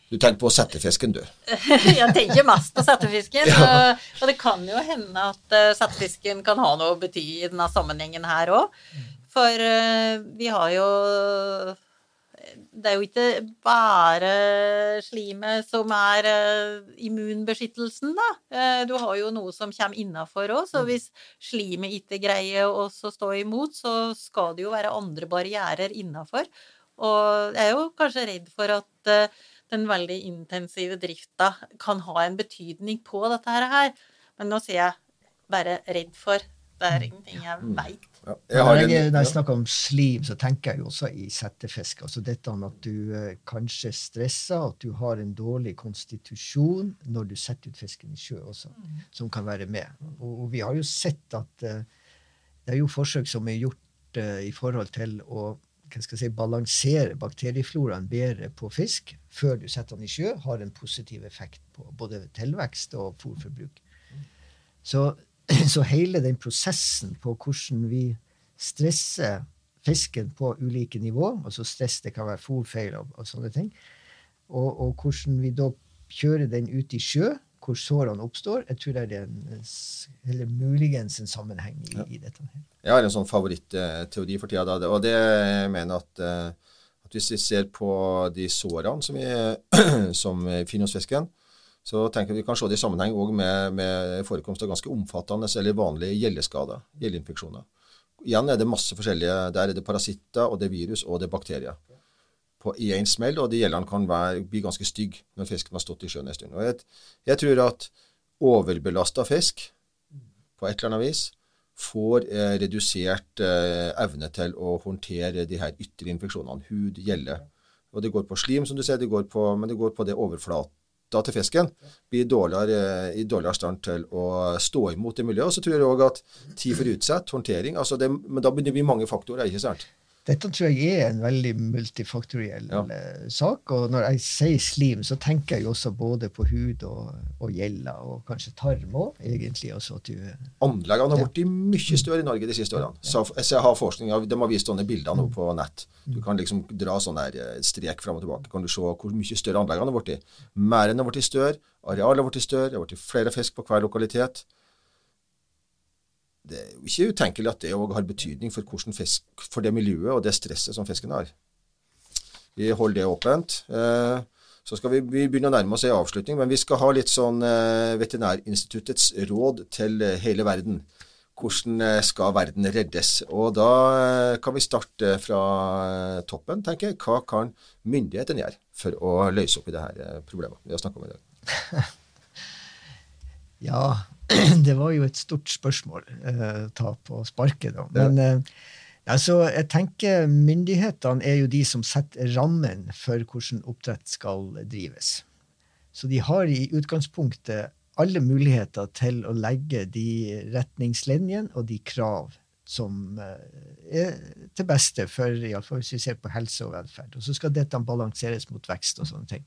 B: du tenker på settefisken, du? [LAUGHS]
C: jeg tenker mest på settefisken. [LAUGHS] ja. Og det kan jo hende at uh, settefisken kan ha noe å bety i denne sammenhengen her òg. For uh, vi har jo Det er jo ikke bare slimet som er uh, immunbeskyttelsen, da. du har jo noe som kommer innafor òg. Så hvis slimet ikke greier å stå imot, så skal det jo være andre barrierer innafor. Og jeg er jo kanskje redd for at den veldig intensive drifta kan ha en betydning på dette her. Men nå sier jeg bare redd for. Det er ingenting jeg mm. veit.
D: Ja, når jeg, når jeg snakker om slim, så tenker jeg jo også i settefisk. Altså dette med at du eh, kanskje stresser, at du har en dårlig konstitusjon når du setter ut fisken i sjø også, mm. som kan være med. Og, og, vi har jo sett at eh, det er jo forsøk som er gjort eh, i forhold til å hva skal jeg si, balansere bakteriefloraen bedre på fisk før du setter den i sjø, har en positiv effekt på både tilvekst og fôrforbruk. Så, [CLEARS THROAT] så, hele den prosessen på hvordan vi stresser fisken på ulike nivå, altså stress det kan være fòrfeil og, og sånne ting, og, og hvordan vi da kjører den ut i sjø, hvor sårene oppstår. Jeg tror det er en, eller muligens en sammenheng i, ja. i dette. her.
B: Jeg har en sånn favorittteori for tida, og det jeg mener at, eh, at hvis vi ser på de sårene som, vi, [CLEARS THROAT] som finner hos fisken, så tenker vi kan se det i sammenheng med, med, forekomst av ganske omfattende eller vanlige gjelleskader, gjelleinfeksjoner. Igjen er det masse forskjellige Der er det parasitter, og det er virus, og det er bakterier. På én smell, og de gjellene kan være, bli ganske stygge når fisken har stått i sjøen en stund. Jeg, jeg tror at overbelasta fisk på et eller annet vis får eh, redusert eh, evne til å håndtere de her ytre infeksjonene. Hud, gjelle. Og det går på slim, som du ser, det går på, men det går på det overflata til fisken. Blir dårligere, i dårligere stand til å stå imot det miljøet. Og så tror jeg òg at tid for utsett, håndtering altså det, Men da begynner vi mange faktorer, ikke sant?
D: Dette tror jeg er en veldig multifaktoriell ja. Eh, sak. Og når jeg sier slim, så tenker jeg også både på hud og, og gjeller, og kanskje tarm òg, egentlig. Altså du,
B: Anleggene har blitt ja. mye større i Norge de siste årene. Så jeg har forskning, De har vist sånne bilder nå på nett. Du kan liksom dra sånn der eh, strek fram og tilbake. kan du se hvor mye større anleggene har blitt. Merdene har blitt større, arealet har blitt større, det har blitt flere fisk på hver lokalitet det er jo ikke utenkelig at det òg har betydning for, fisk, for, det miljøet og det stresset som fisken har. Vi holder det åpent. Eh, så skal vi, vi begynne å nærme oss en avslutning, men vi skal ha litt sånn eh, Veterinærinstituttets råd til eh, hele verden. Hvordan skal verden reddes? Og da kan vi starte fra toppen, tenker jeg. Hva kan myndighetene gjøre for å løse opp i det her problemet vi har snakka om i dag? [LAUGHS]
D: ja, [CLEARS THROAT] det var jo et stort spørsmål eh, ta på sparket, da. Men eh, altså, jeg tenker myndighetene er jo de som setter rammen for hvordan oppdrett skal drives. Så de har i utgangspunktet alle muligheter til å legge de retningslinjene og de krav som eh, er til beste for iallfall hvis vi ser på helse og velferd. Og så skal dette balanseres mot vekst og sånne ting.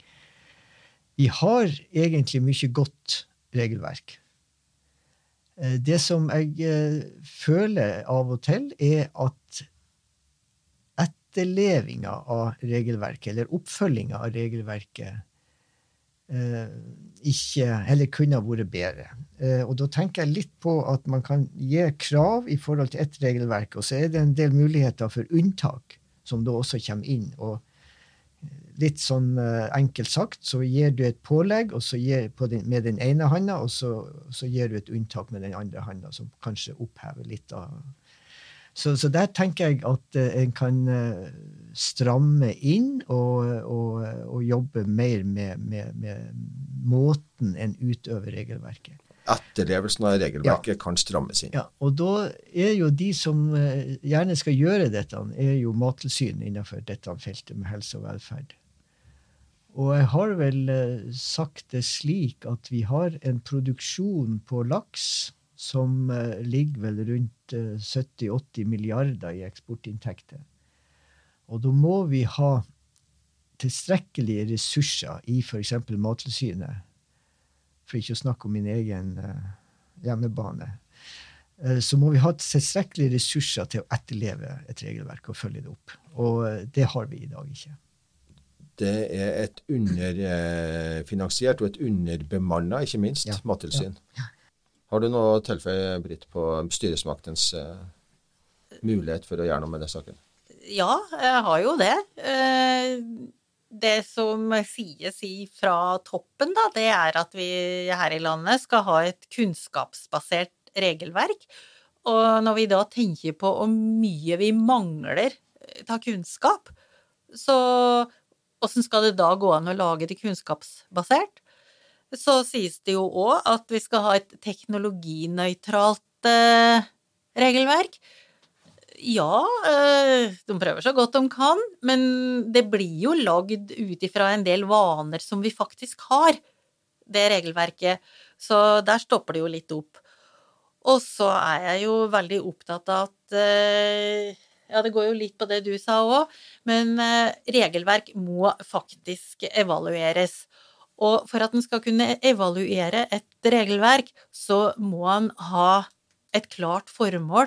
D: Vi har egentlig mye godt regelverk. Eh, det som jeg eh, føler av og til, er at etterlevinga av regelverket, eller oppfølginga av regelverket, eh, ikke Eller kunne vært bedre. Og da tenker jeg litt på at man kan gi krav i forhold til ett regelverk, og så er det en del muligheter for unntak som da også kommer inn. og litt sånn uh, enkelt sagt, så gir du et pålegg gir, den, med den ene handa, og så, så, gir du et unntak med den andre handa, som kanskje opphever litt av så, så, der tenker jeg at uh, en kan uh, stramme inn og, og, og jobbe mer med, med, med, måten en utøver regelverket
B: etterlevelsen av regelverket ja. kan strammes inn.
D: Ja, og da er jo de som gjerne skal gjøre dette, er jo Mattilsynet innenfor dette feltet med helse og velferd. Og jeg har vel eh, sagt det slik at vi har en produksjon på laks som eh, ligger vel rundt 70-80 eh, milliarder i eksportinntekter. Og da må vi ha tilstrekkelige ressurser i f.eks. Mattilsynet, for ikke å snakke om min egen hjemmebane, så må vi ha tilstrekkelige ressurser til å etterleve et regelverk og følge det opp. Og det har vi i dag ikke
B: det er et underfinansiert og et underbemanna, ikke minst, ja. mattilsyn. Ja. Har du noe å tilføye, Britt, på styresmaktens uh, mulighet for å gjøre noe med den saken?
C: Ja, jeg har jo det. Uh, det som sies fra toppen, da, det er at vi her i landet skal ha et kunnskapsbasert regelverk. Og når vi da tenker på hvor mye vi mangler av kunnskap, så Åssen skal det da gå an å lage det kunnskapsbasert? Så sies det jo òg at vi skal ha et teknologinøytralt eh, regelverk. Ja, eh, de prøver så godt de kan, men det blir jo lagd ut ifra en del vaner som vi faktisk har, det regelverket. Så der stopper det jo litt opp. Og så er jeg jo veldig opptatt av at eh, ja, det går jo litt på det du sa òg, men eh, regelverk må faktisk evalueres. Og for at en skal kunne evaluere et regelverk, så må en ha et klart formål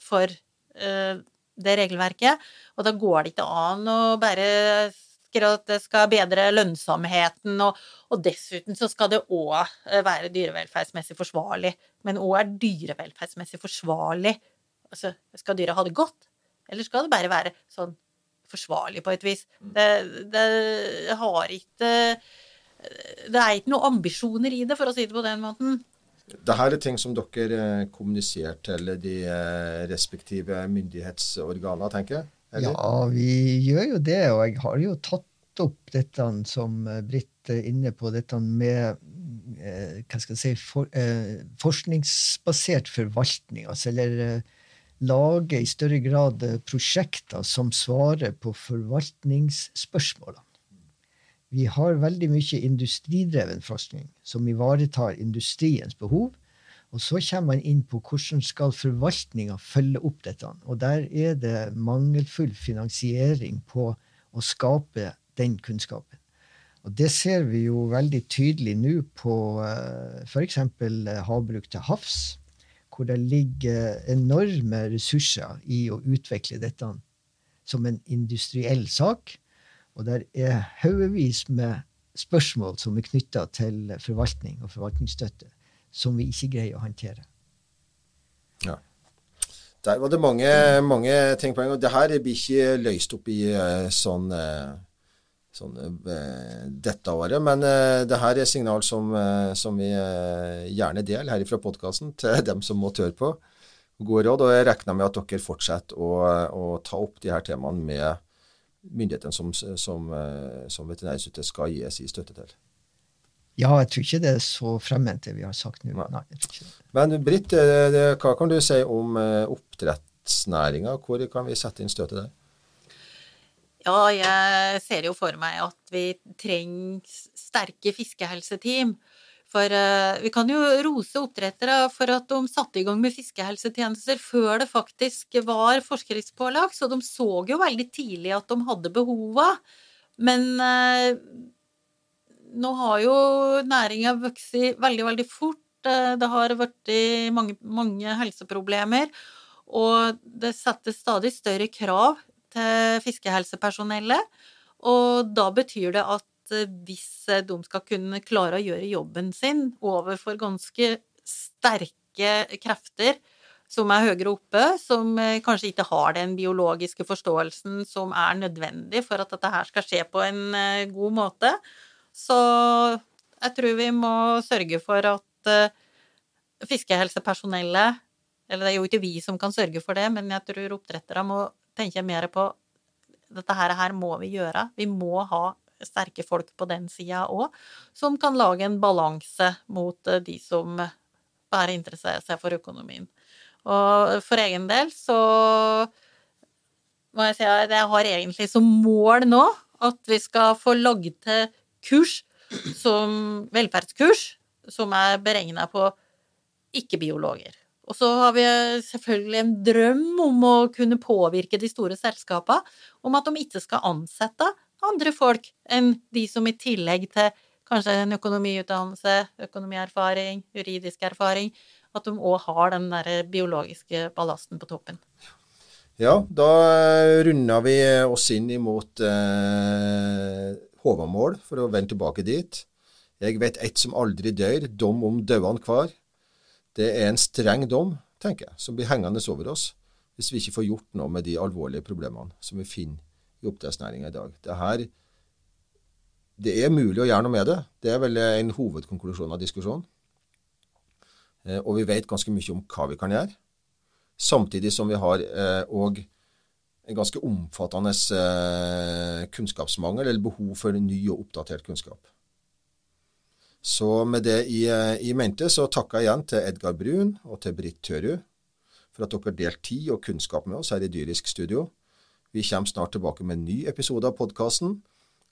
C: for uh, det regelverket. Og da går det ikke an å bare at det skal bedre lønnsomheten, og, og dessuten så skal det òg eh, være dyrevelferdsmessig forsvarlig. Men òg er dyrevelferdsmessig forsvarlig? Altså, skal dyret ha det godt? Eller skal det bare være sånn forsvarlig på et vis? Mm. Det, det har ikke Det er ikke noen ambisjoner i det, for å si det på den måten.
B: Dette er ting som dere eh, kommuniserer til de eh, respektive myndighetsorganer, tenker jeg?
D: Eller? Ja, vi gjør jo det. Og jeg har jo tatt opp dette som Britt er inne på, dette med eh, hva skal jeg si, for, eh, forskningsbasert forvaltning. Altså, eller lage i større grad prosjekter som svarer på forvaltningsspørsmålene. Vi har veldig mye industridreven forskning som ivaretar industriens behov. Og så kommer man inn på hvordan skal forvaltninga følge opp dette. Og der er det mangelfull finansiering på å skape den kunnskapen. Og det ser vi jo veldig tydelig nå på uh, f.eks. havbruk til havs, hvor det ligger enorme ressurser i å utvikle dette som en industriell sak. Og der er haugevis med spørsmål som er knytta til forvaltning og forvaltningsstøtte, som vi ikke greier å håndtere.
B: Ja. Der var det mange, mange ting på en gang. Det her blir ikke løst opp i uh, sånn, uh, sånn uh, dette året. Men det her er signal som, som vi gjerne deler her fra podkasten til [LAUGHS] dem som må tørre på. Gode råd. Og jeg regner med at dere fortsetter å, å ta opp de her temaene med myndighetene som, som, eh, som Veterinærinstituttet skal gi sin støtte til?
D: Ja, jeg tror ikke det er så fremmed det vi har sagt nå. Nei. Nei,
B: Men Britt, eh, hva kan du si om eh, oppdrettsnæringa? Hvor kan vi sette inn støtet der?
C: Ja, jeg ser jo for meg at vi trenger sterke fiskehelseteam. For uh, vi kan jo rose oppdrettere for at de satte i gang med fiskehelsetjenester før det faktisk var forskriftspålagt, så de så jo veldig tidlig at de hadde behova. Men uh, nå har jo næringa vokst veldig, veldig fort. Uh, det har vært mange, mange helseproblemer, og det settes stadig større krav til fiskehelsepersonellet. Og da betyr det at Eh, hvis eh, de skal kunne klare å gjøre jobben sin overfor ganske sterke krefter som er høyere oppe, som eh, kanskje ikke har den biologiske forståelsen som er nødvendig for at dette her skal skje på en god måte. Så jeg tror vi må sørge for at fiskehelsepersonellet Eller det er jo ikke vi som kan sørge for det, men jeg tror oppdretterne må tenke mer på dette her, her må vi gjøre. Vi må ha sterke folk på den sida òg, som kan lage en balanse mot eh, de som bare interesserer seg for økonomien. Og for egen del så må jeg si at jeg har egentlig som mål nå at vi skal få lagd til kurs som velferdskurs som er beregna på ikke-biologer. Og så har vi selvfølgelig en drøm om å kunne påvirke de store selskapene om at de ikke skal ansette andre folk enn de som i tillegg til kanskje en økonomiutdannelse, økonomierfaring, juridisk erfaring, at de òg har den der biologiske ballasten på toppen.
B: Ja, da runder vi oss inn imot eh, Håvamål, for å vende tilbake dit. Jeg vet ett som aldri dør, dom om dauan hver. Det er en streng dom, tenker jeg, som blir hengende over oss hvis vi ikke får gjort noe med de alvorlige problemene som vi finner i oppdrettsnæringa i dag. Det, her, det er mulig å gjøre noe med det. Det er vel en hovedkonklusjon av diskusjonen. Eh, og vi vet ganske mye om hva vi kan gjøre. Samtidig som vi har òg eh, en ganske omfattende eh, kunnskapsmangel, eller behov for ny og oppdatert kunnskap. Så med det i, i mente så takker jeg igjen til Edgar Brun og til Britt Tørud for at dere delte tid og kunnskap med oss her i Dyrisk studio. Vi kommer snart tilbake med en ny episode av podkasten.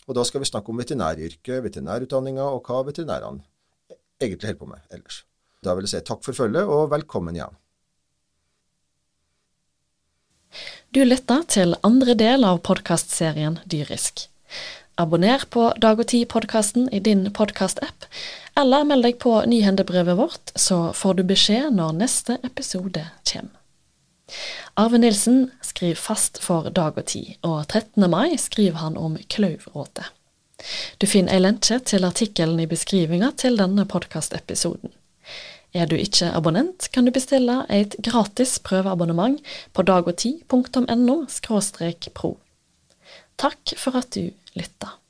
B: Og da skal vi snakke om veterinæryrket, veterinærutdanninga og hva veterinærene egentlig holder på med ellers. Da vil jeg si takk for følget og velkommen igjen.
A: Du lytter til andre del av podkastserien Dyrisk. Abonner på Dag og Tid-podkasten i din podkast-app, eller meld deg på nyhendebrevet vårt, så får du beskjed når neste episode kommer. Arve Nilsen skriver fast for Dag og Tid, og 13. mai skriver han om klauvråte. Du finner ei lenke til artikkelen i beskrivinga til denne podkastepisoden. Er du ikke abonnent, kan du bestille et gratis prøveabonnement på dagogti.no pro. Takk for at du lytta.